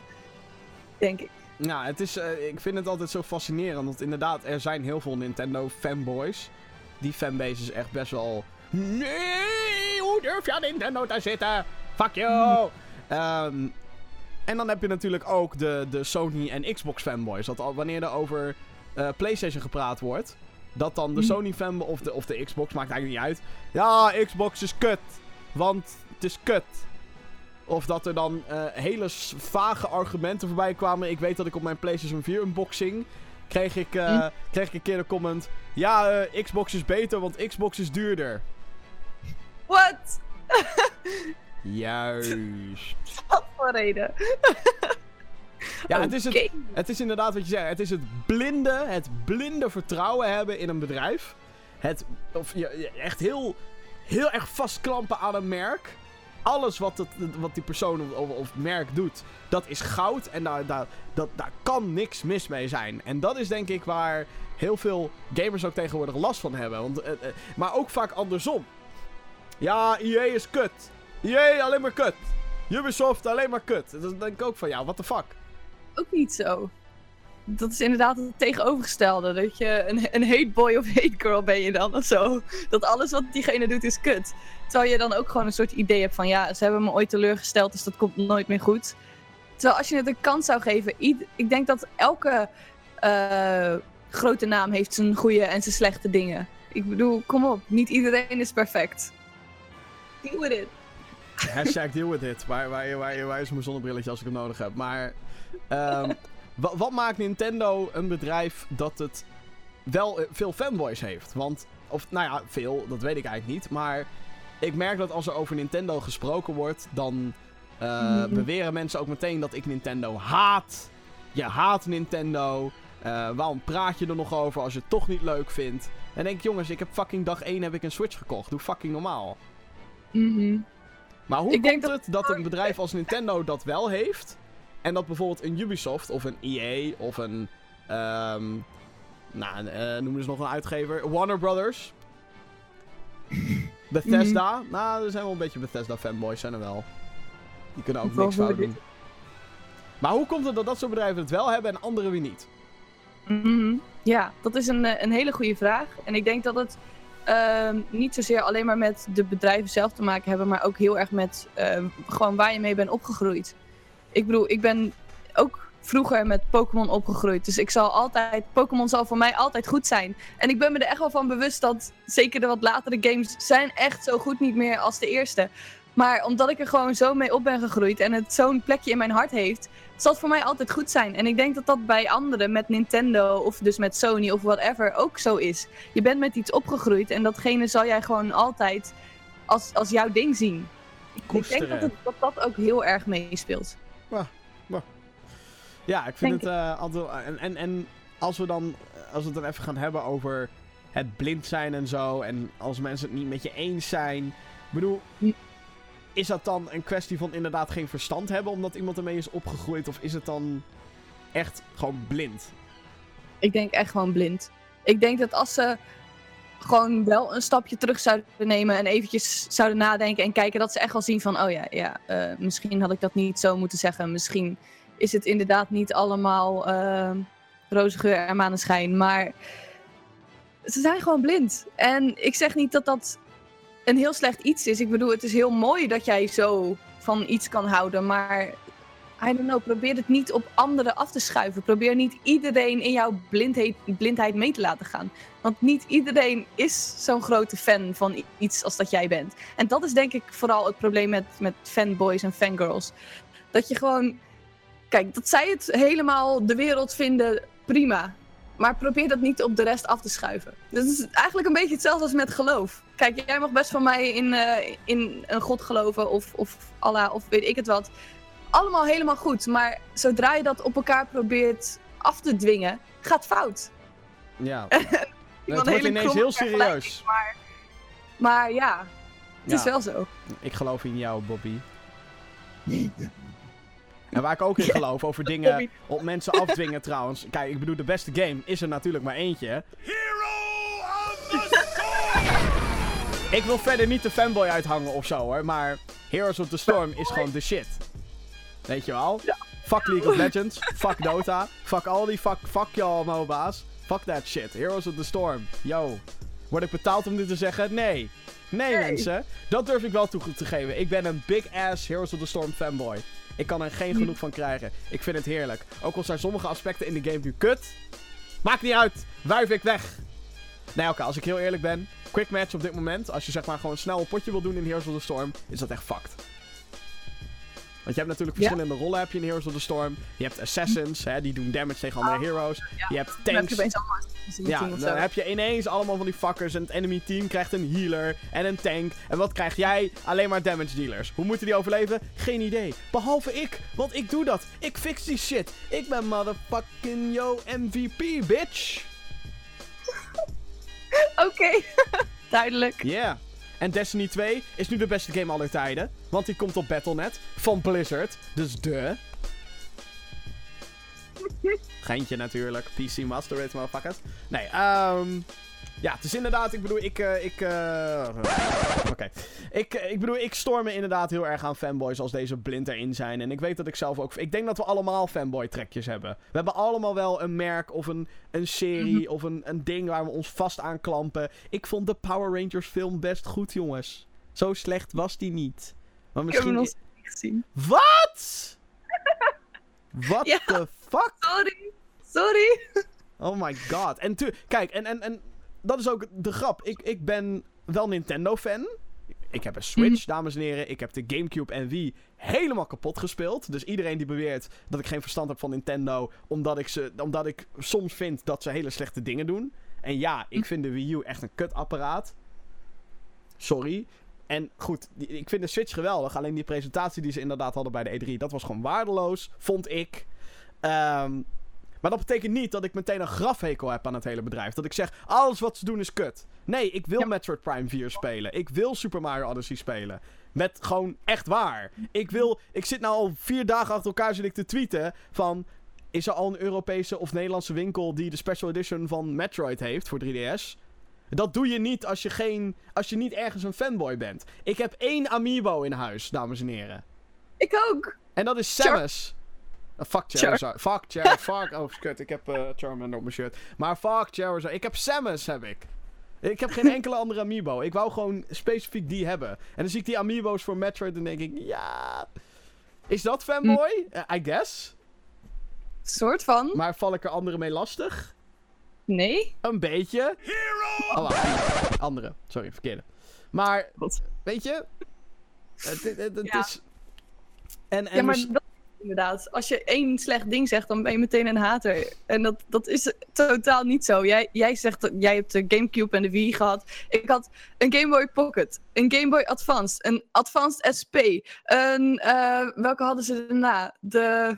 Denk ik. Nou, het is, eh, ik vind het altijd zo fascinerend. Want inderdaad, er zijn heel veel Nintendo fanboys. Die fanbase echt best wel. Nee, hoe durf je aan Nintendo te zitten? Fuck you! <laughs> Ehm, en dan heb je natuurlijk ook de, de Sony en Xbox fanboys. Dat al, wanneer er over eh, PlayStation gepraat wordt. Dat dan de Mhm. Sony fanboy of de, of de Xbox, maakt eigenlijk niet uit. Ja, Xbox is kut. Want het is kut. Of dat er dan eh, hele vage argumenten voorbij kwamen. Ik weet dat ik op mijn PlayStation 4 unboxing. kreeg ik, eh, Hm. kreeg ik een keer de comment. Ja, Xbox is beter, want Xbox is duurder. What? Juist. Wat voor reden? Ja, het is, het, het is inderdaad wat je zegt. Het is het blinde, het blinde vertrouwen hebben in een bedrijf. Het of, je, echt heel, heel erg vastklampen aan een merk. Alles wat, het, wat die persoon of, of merk doet, dat is goud. En daar, daar, dat, daar kan niks mis mee zijn. En dat is denk ik waar heel veel gamers ook tegenwoordig last van hebben. Want, eh, eh, maar ook vaak andersom. Ja, EA is kut. EA alleen maar kut. Ubisoft alleen maar kut. Dan denk ik ook van, ja, what the fuck. Ook niet zo. Dat is inderdaad het tegenovergestelde. Dat je een, een hate boy of hate girl ben je dan of zo. Dat alles wat diegene doet is kut. Terwijl je dan ook gewoon een soort idee hebt van ja, ze hebben me ooit teleurgesteld, dus dat komt nooit meer goed. Terwijl als je het een kans zou geven, ik denk dat elke eh, grote naam heeft zijn goede en zijn slechte dingen. Ik bedoel, kom op, niet iedereen is perfect. Deal with it. Hashtag deal with it. Waar, waar, waar, waar is mijn zonnebrilletje als ik hem nodig heb? Maar ehm, <laughs> wa- wat maakt Nintendo een bedrijf dat het wel eh, veel fanboys heeft? Want, of nou ja, veel, dat weet ik eigenlijk niet. Maar ik merk dat als er over Nintendo gesproken wordt, dan eh, Mhm. beweren mensen ook meteen dat ik Nintendo haat. Je haat Nintendo. Eh, waarom praat je er nog over als je het toch niet leuk vindt? En denk ik, jongens, ik heb fucking dag 1 heb ik een Switch gekocht. Doe fucking normaal. Mhm. Maar hoe Ik komt het dat een bedrijf als Nintendo dat wel heeft? En dat bijvoorbeeld een Ubisoft of een EA of een. ehm nou, eh noem eens nog een uitgever. Warner Brothers. <laughs> Bethesda. Nou, er zijn wel een beetje Bethesda fanboys, zijn er wel. Die kunnen ook niks fout doen. Maar hoe komt het dat dat soort bedrijven het wel hebben en anderen weer niet? Mhm. Ja, dat is een, eh, een hele goede vraag. En ik denk dat het ehm, niet zozeer alleen maar met de bedrijven zelf te maken hebben, maar ook heel erg met ehm, gewoon waar je mee bent opgegroeid. Ik bedoel, ik ben ook vroeger met Pokémon opgegroeid. Dus ik zal altijd, Pokémon zal voor mij altijd goed zijn. En ik ben me er echt wel van bewust dat zeker de wat latere games zijn echt zo goed niet meer als de eerste. Maar omdat ik er gewoon zo mee op ben gegroeid en het zo'n plekje in mijn hart heeft, zal het voor mij altijd goed zijn. En ik denk dat dat bij anderen met Nintendo of dus met Sony of whatever ook zo is. Je bent met iets opgegroeid en datgene zal jij gewoon altijd als, als jouw ding zien. Ik denk dat, het, dat dat ook heel erg meespeelt. Ja, ik vind Denk het eh, altijd. En, en, en als we dan. Als we het dan even gaan hebben over het blind zijn en zo. En als mensen het niet met je eens zijn. Ik bedoel. Is dat dan een kwestie van inderdaad geen verstand hebben omdat iemand ermee is opgegroeid? Of is het dan echt gewoon blind? Ik denk echt gewoon blind. Ik denk dat als ze gewoon wel een stapje terug zouden nemen en eventjes zouden nadenken en kijken, dat ze echt wel zien van, oh ja, ja eh, misschien had ik dat niet zo moeten zeggen. Misschien is het inderdaad niet allemaal eh, roze geur en maneschijn, maar ze zijn gewoon blind. En ik zeg niet dat dat een heel slecht iets is. Ik bedoel, het is heel mooi dat jij zo van iets kan houden, maar I don't know, probeer het niet op anderen af te schuiven. Probeer niet iedereen in jouw blindheid, blindheid mee te laten gaan. Want niet iedereen is zo'n grote fan van iets als dat jij bent. En dat is denk ik vooral het probleem met, met fanboys en fangirls. Dat je gewoon... Kijk, dat zij het helemaal de wereld vinden, prima. Maar probeer dat niet op de rest af te schuiven. Dat is eigenlijk een beetje hetzelfde als met geloof. Kijk, jij mag best van mij in, eh, in een god geloven of, of Allah of weet ik het wat allemaal helemaal goed. Maar zodra je dat op elkaar probeert af te dwingen, gaat fout. Ja. <laughs> Ik het wordt ineens heel serieus. Maar, maar ja, het is wel zo. Ik geloof in jou, Bobby. <laughs> En waar ik ook in geloof over dingen op mensen afdwingen trouwens. Kijk, ik bedoel, de beste game is er natuurlijk maar eentje. Ik wil verder niet de fanboy uithangen of zo hoor, maar Heroes of the Storm is gewoon de shit. Weet je wel? Fuck League of Legends, fuck Dota, fuck al die fuck, fuck y'all MOBA's. Fuck that shit. Heroes of the Storm. Yo. Word ik betaald om dit te zeggen? Nee. Nee, Nee. mensen. Dat durf ik wel toe te geven. Ik ben een big ass Heroes of the Storm fanboy. Ik kan er geen genoeg van krijgen. Ik vind het heerlijk. Ook al zijn sommige aspecten in de game nu kut. Maakt niet uit. Wuif ik weg. Nee, oké, als ik heel eerlijk ben. Quick match op dit moment. Als je zeg maar gewoon snel een potje wil doen in Heroes of the Storm. Is dat echt fucked. Want je hebt natuurlijk Ja. verschillende rollen heb je in Heroes of the Storm. Je hebt assassins, hè, die doen damage tegen andere heroes. Je hebt Dan heb tanks. je Ja, dan zo. heb je ineens allemaal van die fuckers. En het enemy team krijgt een healer en een tank. En wat krijg jij? Alleen maar damage dealers. Hoe moeten die overleven? Geen idee. Behalve ik, want ik doe dat. Ik fix die shit. Ik ben motherfucking yo MVP, bitch. <laughs> Oké, <laughs> duidelijk. Yeah. En Destiny 2 is nu de beste game aller tijden. Want die komt op Battle.net van Blizzard. Dus de. Geintje natuurlijk. PC Master Race, motherfuckers. Nee, ehm... Ja, het is inderdaad, ik bedoel, ik, eh, ik, eh, Oké. Ik, eh, ik bedoel, ik storm me inderdaad heel erg aan fanboys als deze blind erin zijn. En ik weet dat ik zelf ook... Ik denk dat we allemaal fanboy trekjes hebben. We hebben allemaal wel een merk of een, een serie of een, een ding waar we ons vast aan klampen. Ik vond de Power Rangers film best goed, jongens. Zo slecht was die niet. Maar Ik heb hem misschien... nog niet gezien. Wat? <laughs> What Ja. the fuck? Sorry, sorry. Oh my god. En tu kijk, en, en, en dat is ook de grap. Ik, ik ben wel Nintendo-fan. Ik heb een Switch, dames en heren. Ik heb de GameCube en Wii helemaal kapot gespeeld. Dus iedereen die beweert dat ik geen verstand heb van Nintendo... omdat ik, ze, omdat ik soms vind dat ze hele slechte dingen doen. En ja, ik vind de Wii U echt een kutapparaat. Sorry. En goed, ik vind de Switch geweldig. Alleen die presentatie die ze inderdaad hadden bij de E3... dat was gewoon waardeloos, vond ik. Ehm... Maar dat betekent niet dat ik meteen een grafhekel heb aan het hele bedrijf. Dat ik zeg, alles wat ze doen is kut. Nee, ik wil Ja. Metroid Prime 4 spelen. Ik wil Super Mario Odyssey spelen. Met gewoon echt waar. Ik wil... Ik zit nou al vier dagen achter elkaar zit ik te tweeten van... Is er al een Europese of Nederlandse winkel die de special edition van Metroid heeft voor 3DS? Dat doe je niet als je, geen, als je niet ergens een fanboy bent. Ik heb één amiibo in huis, dames en heren. Ik ook. En dat is Samus. Eh, fuck Charizard. Fuck Charizard. <laughs> fuck... Oh, kut. Ik heb eh, Charmander op mijn shirt. Maar fuck Charizard. Ik heb Samus, heb ik. Ik heb geen <laughs> enkele andere amiibo. Ik wou gewoon specifiek die hebben. En dan zie ik die amiibo's voor Metroid en denk ik... Ja... Is dat fanboy? Eh, I guess. Soort van. Maar val ik er anderen mee lastig? Nee. Een beetje. Oh, wacht. Andere. Sorry, verkeerde. Maar, Wat? weet je... Het, het, het- het Ja. is... En, en Ja, maar dat, inderdaad. Als je één slecht ding zegt, dan ben je meteen een hater. En dat, dat is totaal niet zo. Jij, jij zegt dat jij hebt de Gamecube en de Wii gehad. Ik had een Game Boy Pocket, een Game Boy Advance, een Advanced SP, een... eh, welke hadden ze daarna? De...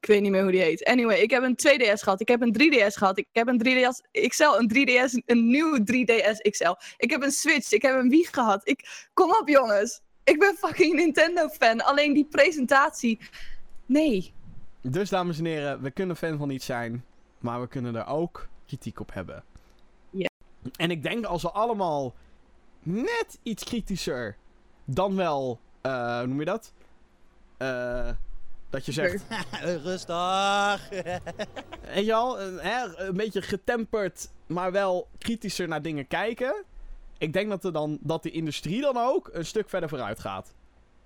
Ik weet niet meer hoe die heet. Anyway, ik heb een 2DS gehad. Ik heb een 3DS gehad. Ik heb een 3DS XL, een 3DS, een nieuwe 3DS XL. Ik heb een Switch. Ik heb een Wii gehad. Ik... Kom op, jongens. Ik ben fucking Nintendo-fan. Alleen die presentatie... Nee. Dus, dames en heren, we kunnen fan van iets zijn, maar we kunnen er ook kritiek op hebben. Ja. En ik denk als we allemaal net iets kritischer dan wel, eh, hoe noem je dat? Eh, dat je zegt, <laughs> Rustig. <laughs> weet je al, een, hè, een beetje getemperd, maar wel kritischer naar dingen kijken. Ik denk dat, er dan, dat de industrie dan ook een stuk verder vooruit gaat.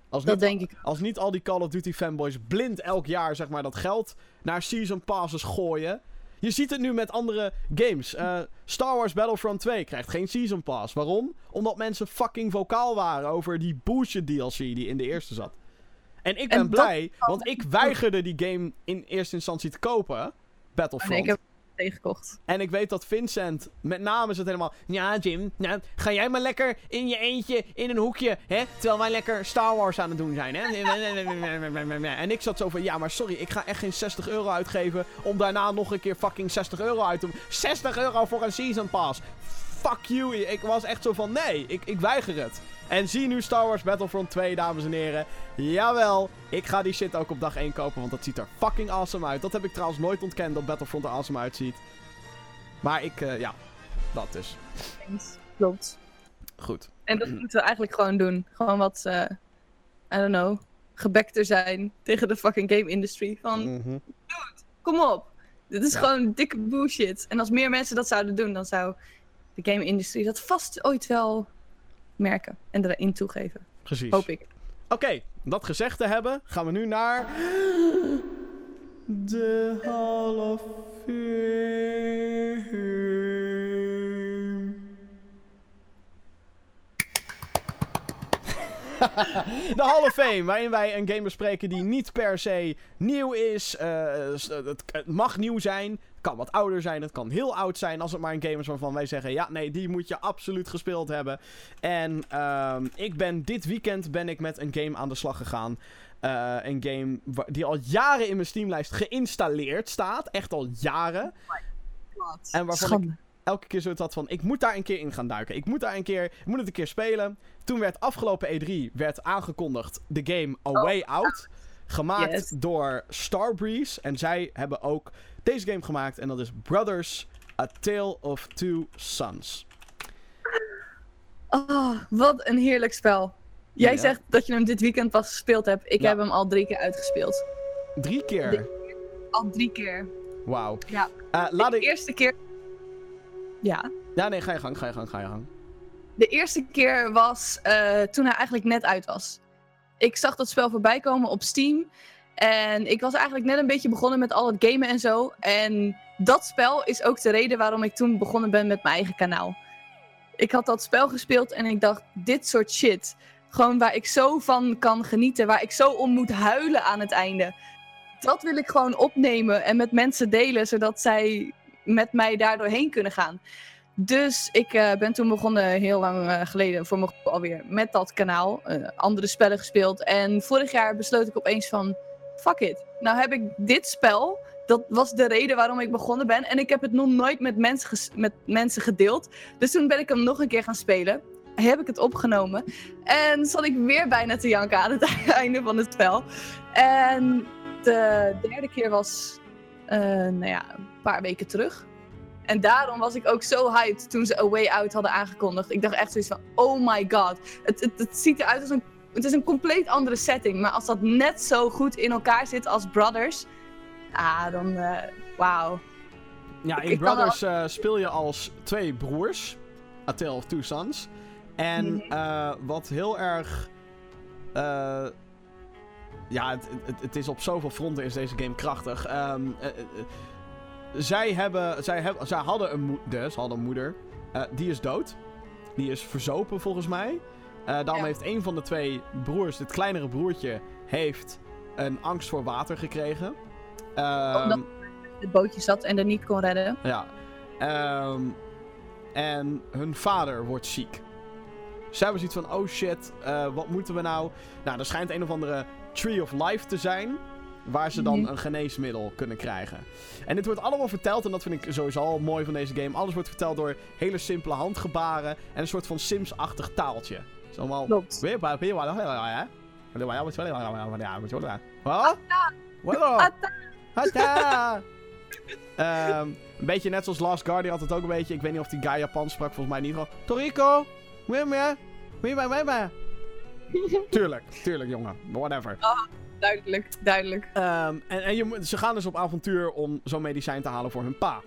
Als Dat niet, denk ik. als niet al die Call of Duty fanboys blind elk jaar zeg maar, dat geld naar season passes gooien. Je ziet het nu met andere games. Eh, Star Wars Battlefront 2 krijgt geen season pass. Waarom? Omdat mensen fucking vocaal waren over die bullshit DLC die in de eerste zat. En ik ben En blij, want ik weigerde die game in eerste instantie te kopen. Battlefront. Nee, ik heb En ik weet dat Vincent, met name is het helemaal... Ja, Jim, nou, ga jij maar lekker in je eentje in een hoekje, hè? Terwijl wij lekker Star Wars aan het doen zijn, hè? <laughs> En ik zat zo van, ja, maar sorry, ik ga echt geen 60 euro uitgeven... om daarna nog een keer fucking 60 euro uit te... 60 euro voor een season pass! Fuck you! Ik was echt zo van, nee, ik, ik weiger het. En zie nu Star Wars Battlefront 2, dames en heren. Jawel, ik ga die shit ook op dag 1 kopen, want dat ziet er fucking awesome uit. Dat heb ik trouwens nooit ontkend, dat Battlefront er awesome uitziet. Maar ik, eh, ja, dat dus. Klopt. Goed. En dat moeten we eigenlijk gewoon doen. Gewoon wat, eh I don't know, gebekter zijn tegen de fucking game industry. Van, Mhm. kom op. Dit is Ja. gewoon dikke bullshit. En als meer mensen dat zouden doen, dan zou de game industrie dat vast ooit wel merken. En erin toegeven. Precies. Hoop ik. Oké, dat gezegd te hebben, gaan we nu naar. <gasps> De Hall of Fame. De Hall of Fame, waarin wij een game bespreken die niet per se nieuw is. S- het, mag nieuw zijn, kan wat ouder zijn, het kan heel oud zijn. Als het maar een game is waarvan wij zeggen: ja, nee, die moet je absoluut gespeeld hebben. En ehm, ik ben dit weekend ben ik met een game aan de slag gegaan. Eh, een game die al jaren in mijn Steamlijst geïnstalleerd staat. Echt al jaren. En waarvan Schande. elke keer zoiets had van, ik moet daar een keer in gaan duiken. Ik moet daar een keer, ik moet het een keer spelen. Toen werd afgelopen E3 werd aangekondigd de game A Way Out. Gemaakt Yes. door Starbreeze. En zij hebben ook deze game gemaakt. En dat is Brothers, A Tale of Two Sons. Oh, wat een heerlijk spel. Jij Ja. zegt dat je hem dit weekend pas gespeeld hebt. Ik Ja. heb hem al drie keer uitgespeeld. Drie keer. Al drie keer. Wauw. Ja. Eh, laat de ik... eerste keer... Ja. Ja, nee, ga je gang, ga je gang, ga je gang. De eerste keer was eh, toen hij eigenlijk net uit was. Ik zag dat spel voorbij komen op Steam. En ik was eigenlijk net een beetje begonnen met al het gamen en zo. En dat spel is ook de reden waarom ik toen begonnen ben met mijn eigen kanaal. Ik had dat spel gespeeld en ik dacht, dit soort shit. Gewoon waar ik zo van kan genieten. Waar ik zo om moet huilen aan het einde. Dat wil ik gewoon opnemen en met mensen delen. Zodat zij met mij daar doorheen kunnen gaan. Dus ik eh, ben toen begonnen, heel lang eh, geleden, voor gevoel alweer, met dat kanaal. eh, andere spellen gespeeld. En vorig jaar besloot ik opeens van, fuck it. Nou heb ik dit spel, dat was de reden waarom ik begonnen ben. En ik heb het nog nooit met mensen, met mensen gedeeld. Dus toen ben ik hem nog een keer gaan spelen. Heb ik het opgenomen. En zat ik weer bijna te janken aan het <laughs> einde van het spel. En de derde keer was, eh, nou ja, een paar weken terug. En daarom was ik ook zo hyped toen ze A Way Out hadden aangekondigd. Ik dacht echt zoiets van, oh my god. Het, het, het ziet eruit als een... Het is een compleet andere setting. Maar als dat net zo goed in elkaar zit als Brothers... Ah, dan... eh Wauw. Ja, in ik Brothers eh, speel je als twee broers. A Tale of Two Sons. En Mhm. eh, wat heel erg... ja, het, het, het is op zoveel fronten is deze game krachtig. Ehm, eh, eh, eh, zij, hebben, zij, hebben, zij hadden een moeder, ze hadden een moeder. Die is dood. Die is verzopen volgens mij. Eh daarom Ja. heeft een van de twee broers, het kleinere broertje, heeft een angst voor water gekregen. Ehm, Omdat- Het bootje zat en er niet kon redden. ja. Ehm, en hun vader wordt ziek. Zij hebben zoiets van, oh shit, eh, wat moeten we nou? Nou, er schijnt een of andere Tree of Life te zijn. Waar ze dan Mhm. een geneesmiddel kunnen krijgen. En dit wordt allemaal verteld, en dat vind ik sowieso al mooi van deze game. Alles wordt verteld door hele simpele handgebaren en een soort van Sims-achtig taaltje. Het is allemaal... Klopt. Weer, weer, weer, weer, hè? Wat? Wat? Atta. Hata! Ehm, een beetje net zoals Last Guardian had het ook een beetje. Ik weet niet of die guy Japan sprak, volgens mij niet. Gewoon, Toriko! Wim, wim, wim, wim. Tuurlijk, tuurlijk jongen. Whatever. Duidelijk, duidelijk. Ehm, en en je, moet- ze gaan dus op avontuur om zo'n medicijn te halen voor hun pa.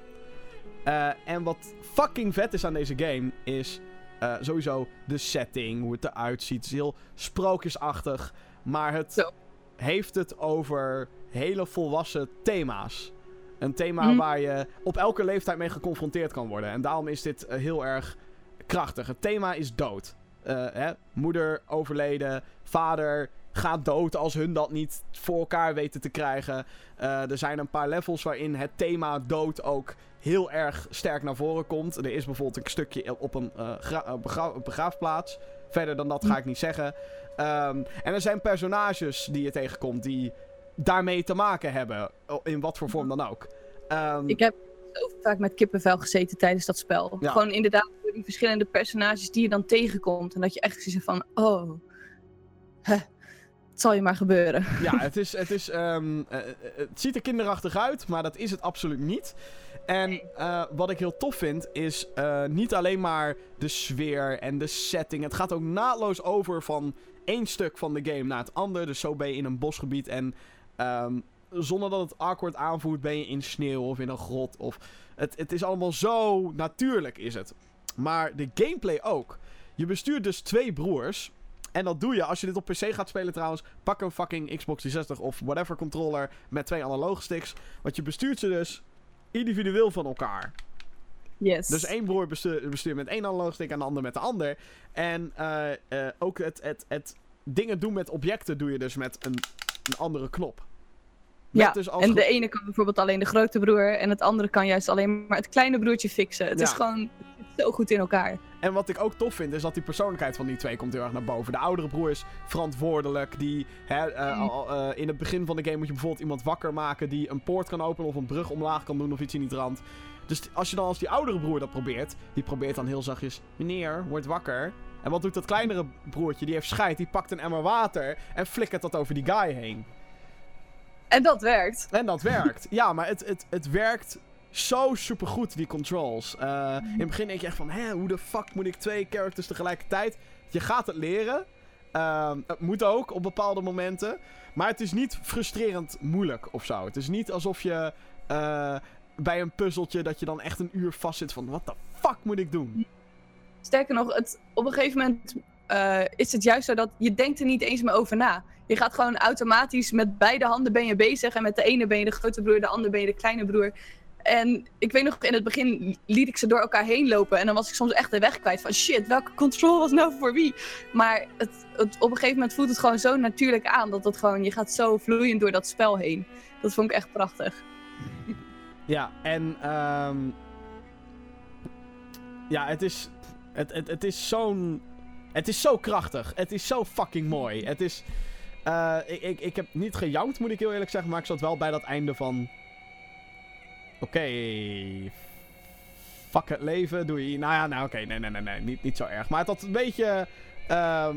Eh, en wat fucking vet is aan deze game, is eh, sowieso de setting, hoe het eruit ziet. Het is heel sprookjesachtig, maar het heeft het over hele volwassen thema's. Een thema Mhm. waar je op elke leeftijd mee geconfronteerd kan worden. En daarom is dit eh, heel erg krachtig. Het thema is dood. Eh, hè? Moeder overleden, vader gaat dood als hun dat niet voor elkaar weten te krijgen. Er zijn een paar levels waarin het thema dood ook heel erg sterk naar voren komt. Er is bijvoorbeeld een stukje op een begra- begraafplaats. Verder dan dat ga ik niet zeggen. Ehm, en er zijn personages die je tegenkomt die daarmee te maken hebben. In wat voor vorm dan ook. Ehm, Ik heb zo vaak met kippenvel gezeten tijdens dat spel. Ja. Gewoon inderdaad door die verschillende personages die je dan tegenkomt. En dat je echt hebt van, oh, het zal je maar gebeuren. Ja, <laughs> het, is, het, is, ehm, eh, eh, het ziet er kinderachtig uit, maar dat is het absoluut niet. En eh, wat ik heel tof vind, is niet alleen maar de sfeer en de setting. Het gaat ook naadloos over van één stuk van de game naar het ander. Dus zo ben je in een bosgebied en ehm, zonder dat het awkward aanvoelt, ben je in sneeuw of in een grot. Of het, het is allemaal zo natuurlijk, is het. Maar de gameplay ook. Je bestuurt dus twee broers. En dat doe je als je dit op PC gaat spelen trouwens. Pak een fucking Xbox 360 of whatever controller met twee analoge sticks. Want je bestuurt ze dus individueel van elkaar. Yes. Dus één broer bestuurt bestuurt met één analoge stick en de ander met de ander. En eh, eh, ook het, het, het dingen doen met objecten doe je dus met een, een andere knop. Met ja, dus als en de ene kan bijvoorbeeld alleen de grote broer en het andere kan juist alleen maar het kleine broertje fixen. Het Ja. is gewoon zo goed in elkaar. En wat ik ook tof vind, is dat die persoonlijkheid van die twee komt heel erg naar boven. De oudere broer is verantwoordelijk. Die, hè, eh, Mm. eh, in het begin van de game moet je bijvoorbeeld iemand wakker maken die een poort kan openen of een brug omlaag kan doen of iets in die trant. Dus als je dan als die oudere broer dat probeert, die probeert dan heel zachtjes, meneer, word wakker. En wat doet dat kleinere broertje? Die heeft scheid, die pakt een emmer water en flikkert dat over die guy heen. En dat werkt. En dat werkt. <laughs> ja, maar het, het, het werkt zo supergoed, die controls. Eh, in het begin denk je echt van, hè, hoe de fuck moet ik twee characters tegelijkertijd? Je gaat het leren. Ehm, het moet ook op bepaalde momenten. Maar het is niet frustrerend moeilijk of zo. Het is niet alsof je eh, bij een puzzeltje dat je dan echt een uur vastzit van, wat de fuck moet ik doen? Sterker nog, het, op een gegeven moment eh, is het juist zo dat je denkt er niet eens meer over na. Je gaat gewoon automatisch met beide handen ben je bezig. En met de ene ben je de grote broer, de andere ben je de kleine broer. En ik weet nog, in het begin liet ik ze door elkaar heen lopen. En dan was ik soms echt de weg kwijt van shit, welke control was nou voor wie? Maar het, op een gegeven moment voelt het gewoon zo natuurlijk aan. Dat het gewoon, je gaat zo vloeiend door dat spel heen. Dat vond ik echt prachtig. Ja, en ehm ja, het is, het, het, het is zo'n, het is zo krachtig. Het is zo fucking mooi. Het is, eh, ik, ik, ik heb niet gejankt, moet ik heel eerlijk zeggen, maar ik zat wel bij dat einde van, oké, fuck het leven, doe je, nou ja, nou oké, nee, nee, nee, nee, niet, niet zo erg. Maar het had een beetje, ehm,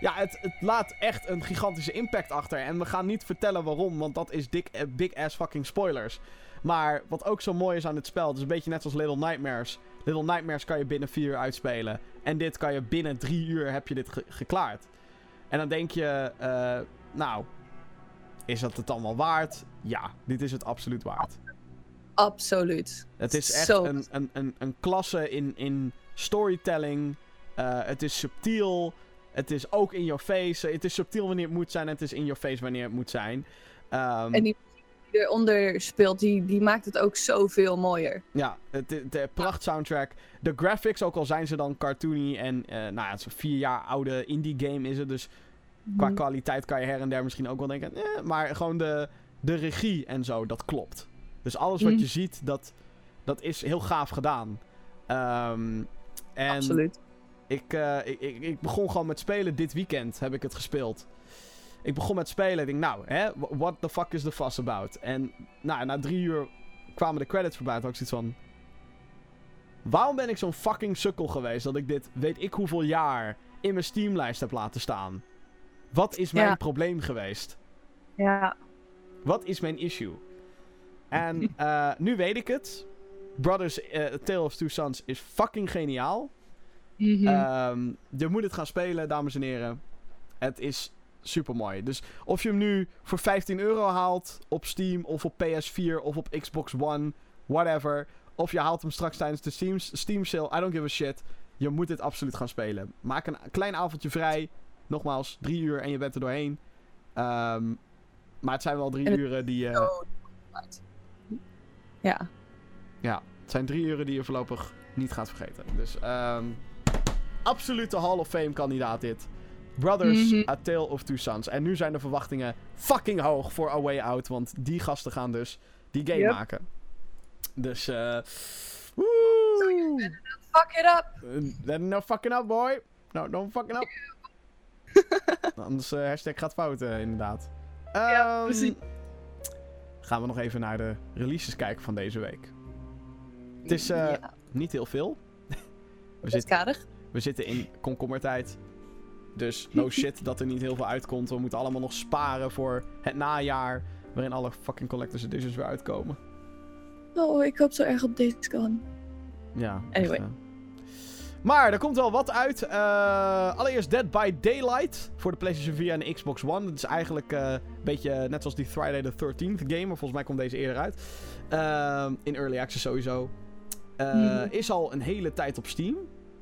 ja, het, het laat echt een gigantische impact achter. En we gaan niet vertellen waarom, want dat is dik, eh, big ass fucking spoilers. Maar wat ook zo mooi is aan het spel, het is een beetje net als Little Nightmares. Little Nightmares kan je binnen 4 uur uitspelen. En dit kan je binnen 3 uur heb je dit ge- geklaard. En dan denk je, eh, nou, is dat het dan wel waard? ja, dit is het absoluut waard. Absoluut. Het is echt een, een, een, een klasse in, in storytelling. Eh, het is subtiel. Het is ook in your face. Het is subtiel wanneer het moet zijn. En het is in your face wanneer het moet zijn. Ehm, En die muziek die eronder speelt, die, die maakt het ook zoveel mooier. Ja, het, de, de pracht soundtrack. De graphics, ook al zijn ze dan cartoony. En eh, nou ja, het is een vier jaar oude indie game is het. Dus qua Mhm. kwaliteit kan je her en der misschien ook wel denken. Eh, maar gewoon de, de regie en zo, dat klopt. Dus alles wat Mhm. je ziet, dat, dat is heel gaaf gedaan. Ehm, en Absoluut. Ik, eh, ik, ik, ik begon gewoon met spelen dit weekend, heb ik het gespeeld. Ik begon met spelen en ik denk, nou, hè, wh- what the fuck is the fuss about? En nou, na drie uur kwamen de credits voorbij. Toen had ik zoiets van... Waarom ben ik zo'n fucking sukkel geweest dat ik dit, weet ik hoeveel jaar, in mijn Steamlijst heb laten staan? Wat is mijn Ja. probleem geweest? Ja. Wat is mijn issue? En <laughs> eh, nu weet ik het. Brothers eh, Tale of Two Sons is fucking geniaal. Mhm. Ehm, je moet het gaan spelen, dames en heren. Het is super mooi. Dus of je hem nu voor 15 euro haalt op Steam of op PS4 of op Xbox One, whatever. Of je haalt hem straks tijdens de Steam, Steam sale, I don't give a shit. Je moet dit absoluut gaan spelen. Maak een klein avondje vrij. Nogmaals, drie uur en je bent er doorheen. Ehm, maar het zijn wel drie uren die je... Ja. Ja, het zijn drie uren die je voorlopig niet gaat vergeten. Dus, ehm absolute Hall of Fame kandidaat dit. Brothers, Mhm. A Tale of Two Sons. En nu zijn de verwachtingen fucking hoog voor A Way Out. Want die gasten gaan dus die game Yep. maken. Dus, eh... woe! Fuck it up! Uh, no fucking up, boy. No, don't fucking up. <laughs> Anders eh hashtag gaat fout, eh, inderdaad. Ja, Ehm, precies. Gaan we nog even naar de releases kijken van deze week. Het is eh, ja, niet heel veel. <laughs> We, zitten, we zitten in komkommertijd. Dus no <laughs> shit dat er niet heel veel uitkomt. We moeten allemaal nog sparen voor het najaar. Waarin alle fucking collectors editions weer uitkomen. Oh, ik hoop zo erg op deze kan. Ja. Anyway. echt. Maar er komt wel wat uit. Eh, allereerst Dead by Daylight voor de PlayStation 4 en de Xbox One. Dat is eigenlijk eh, een beetje net zoals die Friday the 13th game. Maar volgens mij komt deze eerder uit. Ehm, in Early Access sowieso. Eh, Mhm. Is al een hele tijd op Steam.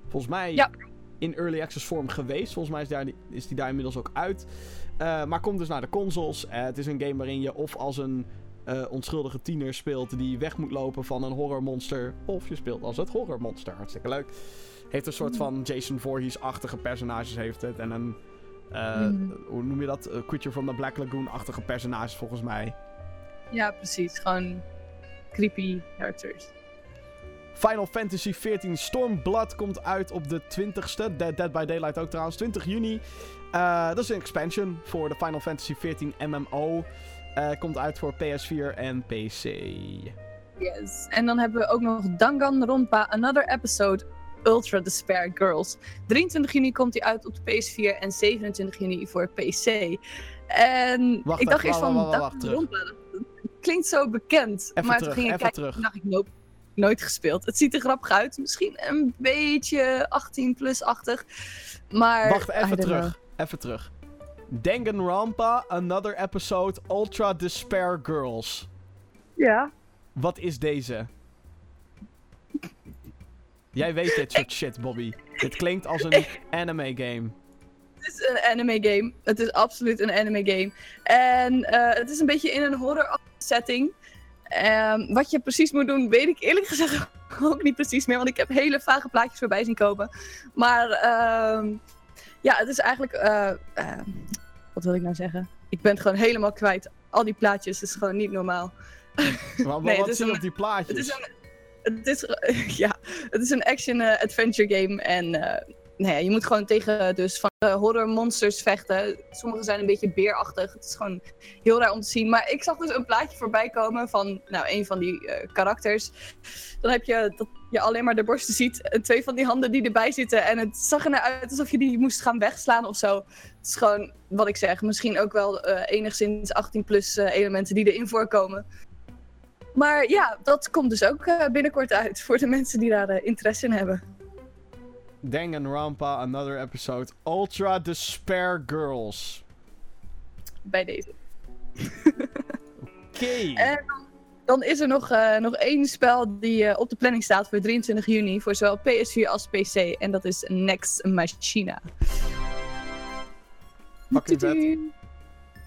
Volgens mij Ja. in Early Access vorm geweest. Volgens mij is, daar, is die daar inmiddels ook uit. Eh, maar komt dus naar de consoles. Eh, het is een game waarin je of als een eh, onschuldige tiener speelt die weg moet lopen van een horrormonster. Of je speelt als het horrormonster. Hartstikke leuk. Heeft een soort van Jason Voorhees-achtige personages heeft het. En een, eh, Mhm. hoe noem je dat? Creature from the Black Lagoon-achtige personages volgens mij. Ja, precies. Gewoon creepy characters. Final Fantasy XIV Stormblood komt uit op de 20ste. Dead, Dead by Daylight ook trouwens, 20 juni. Eh, dat is een expansion voor de Final Fantasy XIV MMO. Eh, komt uit voor PS4 en PC. Yes. En dan hebben we ook nog Danganronpa, Another Episode, Ultra Despair Girls. 23 juni komt die uit op de PS4 en 27 juni voor PC. En Wacht ik dacht eerst van, wacht, dat klinkt zo bekend. Even maar terug, toen ging ik even kijken terug. en dacht ik, nope, nooit gespeeld. Het ziet er grappig uit, misschien een beetje 18 plus-achtig. Maar... Wacht, even terug. know. Even terug. Danganronpa, Another Episode, Ultra Despair Girls. Ja. Wat is deze? Jij weet dit <laughs> soort shit, Bobby. Dit klinkt als een <laughs> anime game. Het is een anime game. Het is absoluut een anime game. En eh, het is een beetje in een horror setting. Ehm, wat je precies moet doen, weet ik eerlijk gezegd <laughs> ook niet precies meer. Want ik heb hele vage plaatjes voorbij zien komen. Maar ehm, ja, het is eigenlijk. eh, eh, wat wil ik nou zeggen? Ik ben het gewoon helemaal kwijt. Al die plaatjes is gewoon niet normaal. Maar Nee, wat een- op die plaatjes? Het is een, het is, <laughs> ja, het is een action-adventure game. En eh, nou ja, je moet gewoon tegen dus van de horror monsters vechten. Sommige zijn een beetje beerachtig. Het is gewoon heel raar om te zien. Maar ik zag dus een plaatje voorbij komen van nou, een van die eh, karakters. Dan heb je dat je alleen maar de borsten ziet. En twee van die handen die erbij zitten. En het zag er nou alsof je die moest gaan wegslaan of zo. Het is gewoon, wat ik zeg, misschien ook wel eh, enigszins 18 plus eh, elementen die erin voorkomen. Maar ja, dat komt dus ook eh, binnenkort uit voor de mensen die daar eh, interesse in hebben. Danganronpa, Another Episode, Ultra Despair Girls. Bij deze. Oké. <laughs> En dan is er nog, eh, nog één spel die op de planning staat voor 23 juni voor zowel PS4 als PC. En dat is Next Machina. Fucking vet.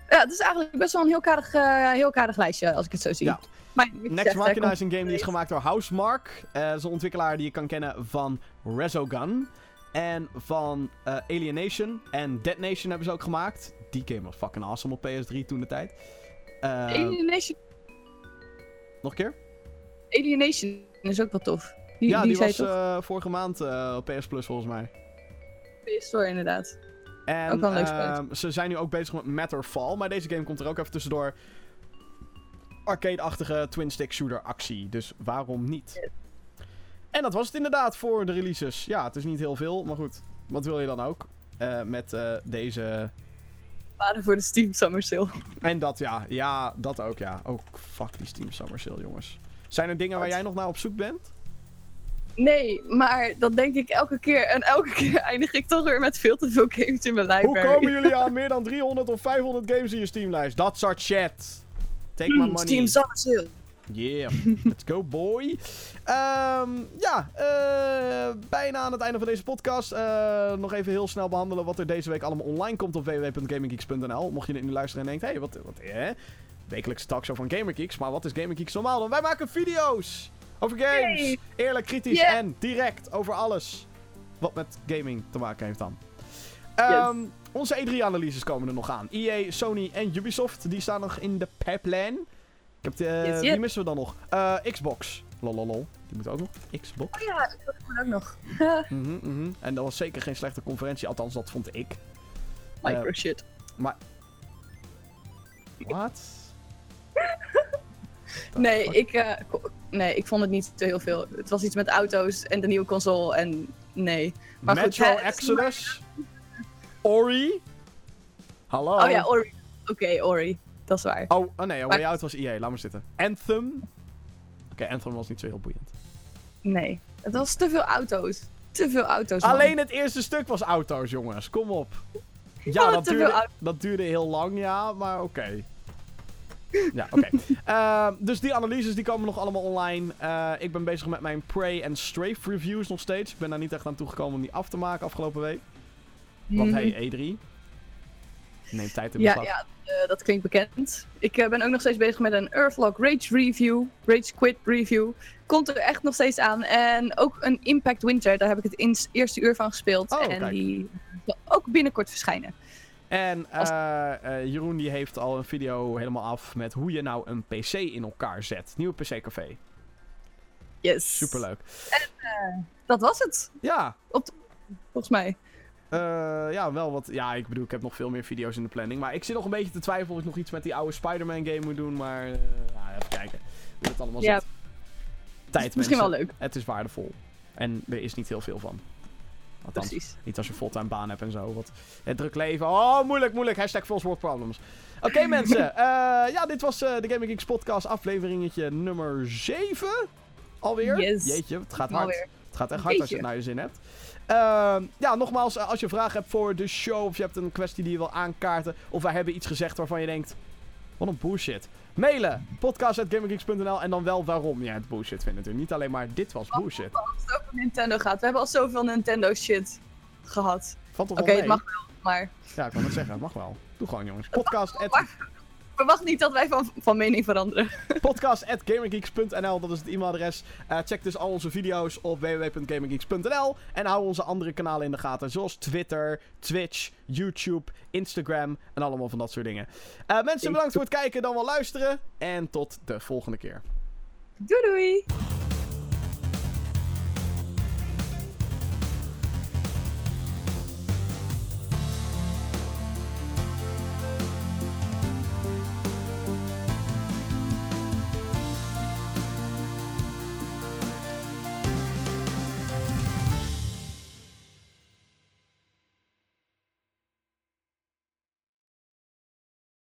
Ja, het is eigenlijk best wel een heel kaardig, eh, heel kaardig lijstje als ik het zo zie. Ja. Next Machina is een game die is gemaakt door Housemark. Eh dat is een ontwikkelaar die je kan kennen van Resogun. En van eh, Alienation. En Dead Nation hebben ze ook gemaakt. Die game was fucking awesome op PS3 toen de tijd. Eh, Alienation, nog een keer? Alienation is ook wel tof. Die, ja, die, was eh, vorige maand op PS Plus volgens mij. PS Store inderdaad. En Ook wel leuk ehm, ze zijn nu ook bezig met Matterfall. Maar deze game komt er ook even tussendoor. Arcade-achtige twin-stick shooter actie. Dus waarom niet? En dat was het inderdaad voor de releases. Ja, het is niet heel veel, maar goed. Wat wil je dan ook? Eh, met eh, deze. Waren voor de Steam Summer Sale. En dat ja, ja, dat ook ja. Oh, fuck die Steam Summer Sale, jongens. Zijn er dingen waar jij nog naar op zoek bent? Nee, maar dat denk ik elke keer. En elke keer eindig ik toch weer met veel te veel games in mijn Hoe library. komen jullie <laughs> aan meer dan 300 of 500 games in je Steamlijst? Dat soort shit. Take my Hmm, money. Yeah, <laughs> let's go boy. Ehm, ja, eh, bijna aan het einde van deze podcast. Eh, nog even heel snel behandelen wat er deze week allemaal online komt op www.gaminggeeks.nl. Mocht je dit nu luisteren en denkt, hé, hey, wat, wat, hè? Wekelijkse talkshow van Gamergeeks. Maar wat is Gamergeeks normaal dan? Wij maken video's over games. Eerlijk, kritisch Yeah. en direct over alles wat met gaming te maken heeft dan. Ehm, Onze E3-analyses komen er nog aan. EA, Sony en Ubisoft, die staan nog in de pipeline. Ik heb de, Yes, yes. Wie missen we dan nog? Eh, Xbox. Lololol. Die moet ook nog. Xbox. Oh ja, dat moet ook nog. <laughs> <laughs> Mhm, mhm. En dat was zeker geen slechte conferentie. Althans, dat vond ik. Micro shit. Wat? <laughs> Nee ik, eh, nee, ik vond het niet te heel veel. Het was iets met auto's en de nieuwe console en nee. Maar Metro Exodus. Ori. Hallo. Oh ja, Ori. Oké, Ori. Dat is waar. Oh, oh nee, Way Maar- Out was EA. Laat maar zitten. Anthem. Oké, Anthem was niet zo heel boeiend. Nee. Het was te veel auto's. Te veel auto's. man. Alleen het eerste stuk was auto's, jongens. Kom op. Ja, vond dat duurde, dat duurde heel lang, ja, maar oké. Ja, oké. <laughs> Ehm, dus die analyses die komen nog allemaal online. Eh, ik ben bezig met mijn Prey en Strafe reviews nog steeds. Ik ben daar niet echt aan toegekomen om die af te maken afgelopen week. Want Mhm. hey, E3. Neem tijd in Ja, beslag. ja eh, dat klinkt bekend. Ik eh, ben ook nog steeds bezig met een Earthlock Rage review. Rage Quit review. Komt er echt nog steeds aan. En ook een Impact Winter. Daar heb ik het eerste uur van gespeeld. Oh, en kijk. die zal ook binnenkort verschijnen. En eh, Jeroen die heeft al een video helemaal af met hoe je nou een PC in elkaar zet. Nieuwe PC Café. Yes. Superleuk. Dat was het, Ja, volgens mij. Eh, ja, wel wat. Ja, ik bedoel, ik heb nog veel meer video's in de planning. Maar ik zit nog een beetje te twijfelen of ik nog iets met die oude Spider-Man game moet doen. Maar, eh, ja, even kijken hoe het allemaal Ja, zit. Tijd, Misschien wel leuk. Het is waardevol. En er is niet heel veel van. Althans, Precies. niet als je fulltime baan hebt en zo. Wat, het druk leven. Oh, moeilijk, moeilijk. Hashtag world problems. Oké, <laughs> mensen. eh, ja, dit was de Gaming Geeks podcast afleveringetje nummer 7. Alweer? Yes. Jeetje, het gaat hard. Alweer. Het gaat echt hard als je het naar je zin hebt. Ehm, ja, nogmaals, eh, als je vragen hebt voor de show... of je hebt een kwestie die je wil aankaarten... of wij hebben iets gezegd waarvan je denkt... wat een bullshit. Mailen, podcast.gaminggeeks.nl en dan wel waarom je het bullshit vindt natuurlijk. Niet alleen maar dit was bullshit. Als het over Nintendo gaat. We hebben al zoveel Nintendo shit gehad. Oké, het mag wel. Maar Ja, ik kan het zeggen. Het mag wel. Doe gewoon, jongens. Podcast verwacht niet dat wij van, van mening veranderen. podcast at gaminggeeks.nl. Dat is het e-mailadres. Eh, check dus al onze video's op www.gaminggeeks.nl. En hou onze andere kanalen in de gaten. Zoals Twitter, Twitch, YouTube, Instagram. En allemaal van dat soort dingen. Eh, mensen, bedankt voor het kijken. Dan wel luisteren. En tot de volgende keer. Doei doei!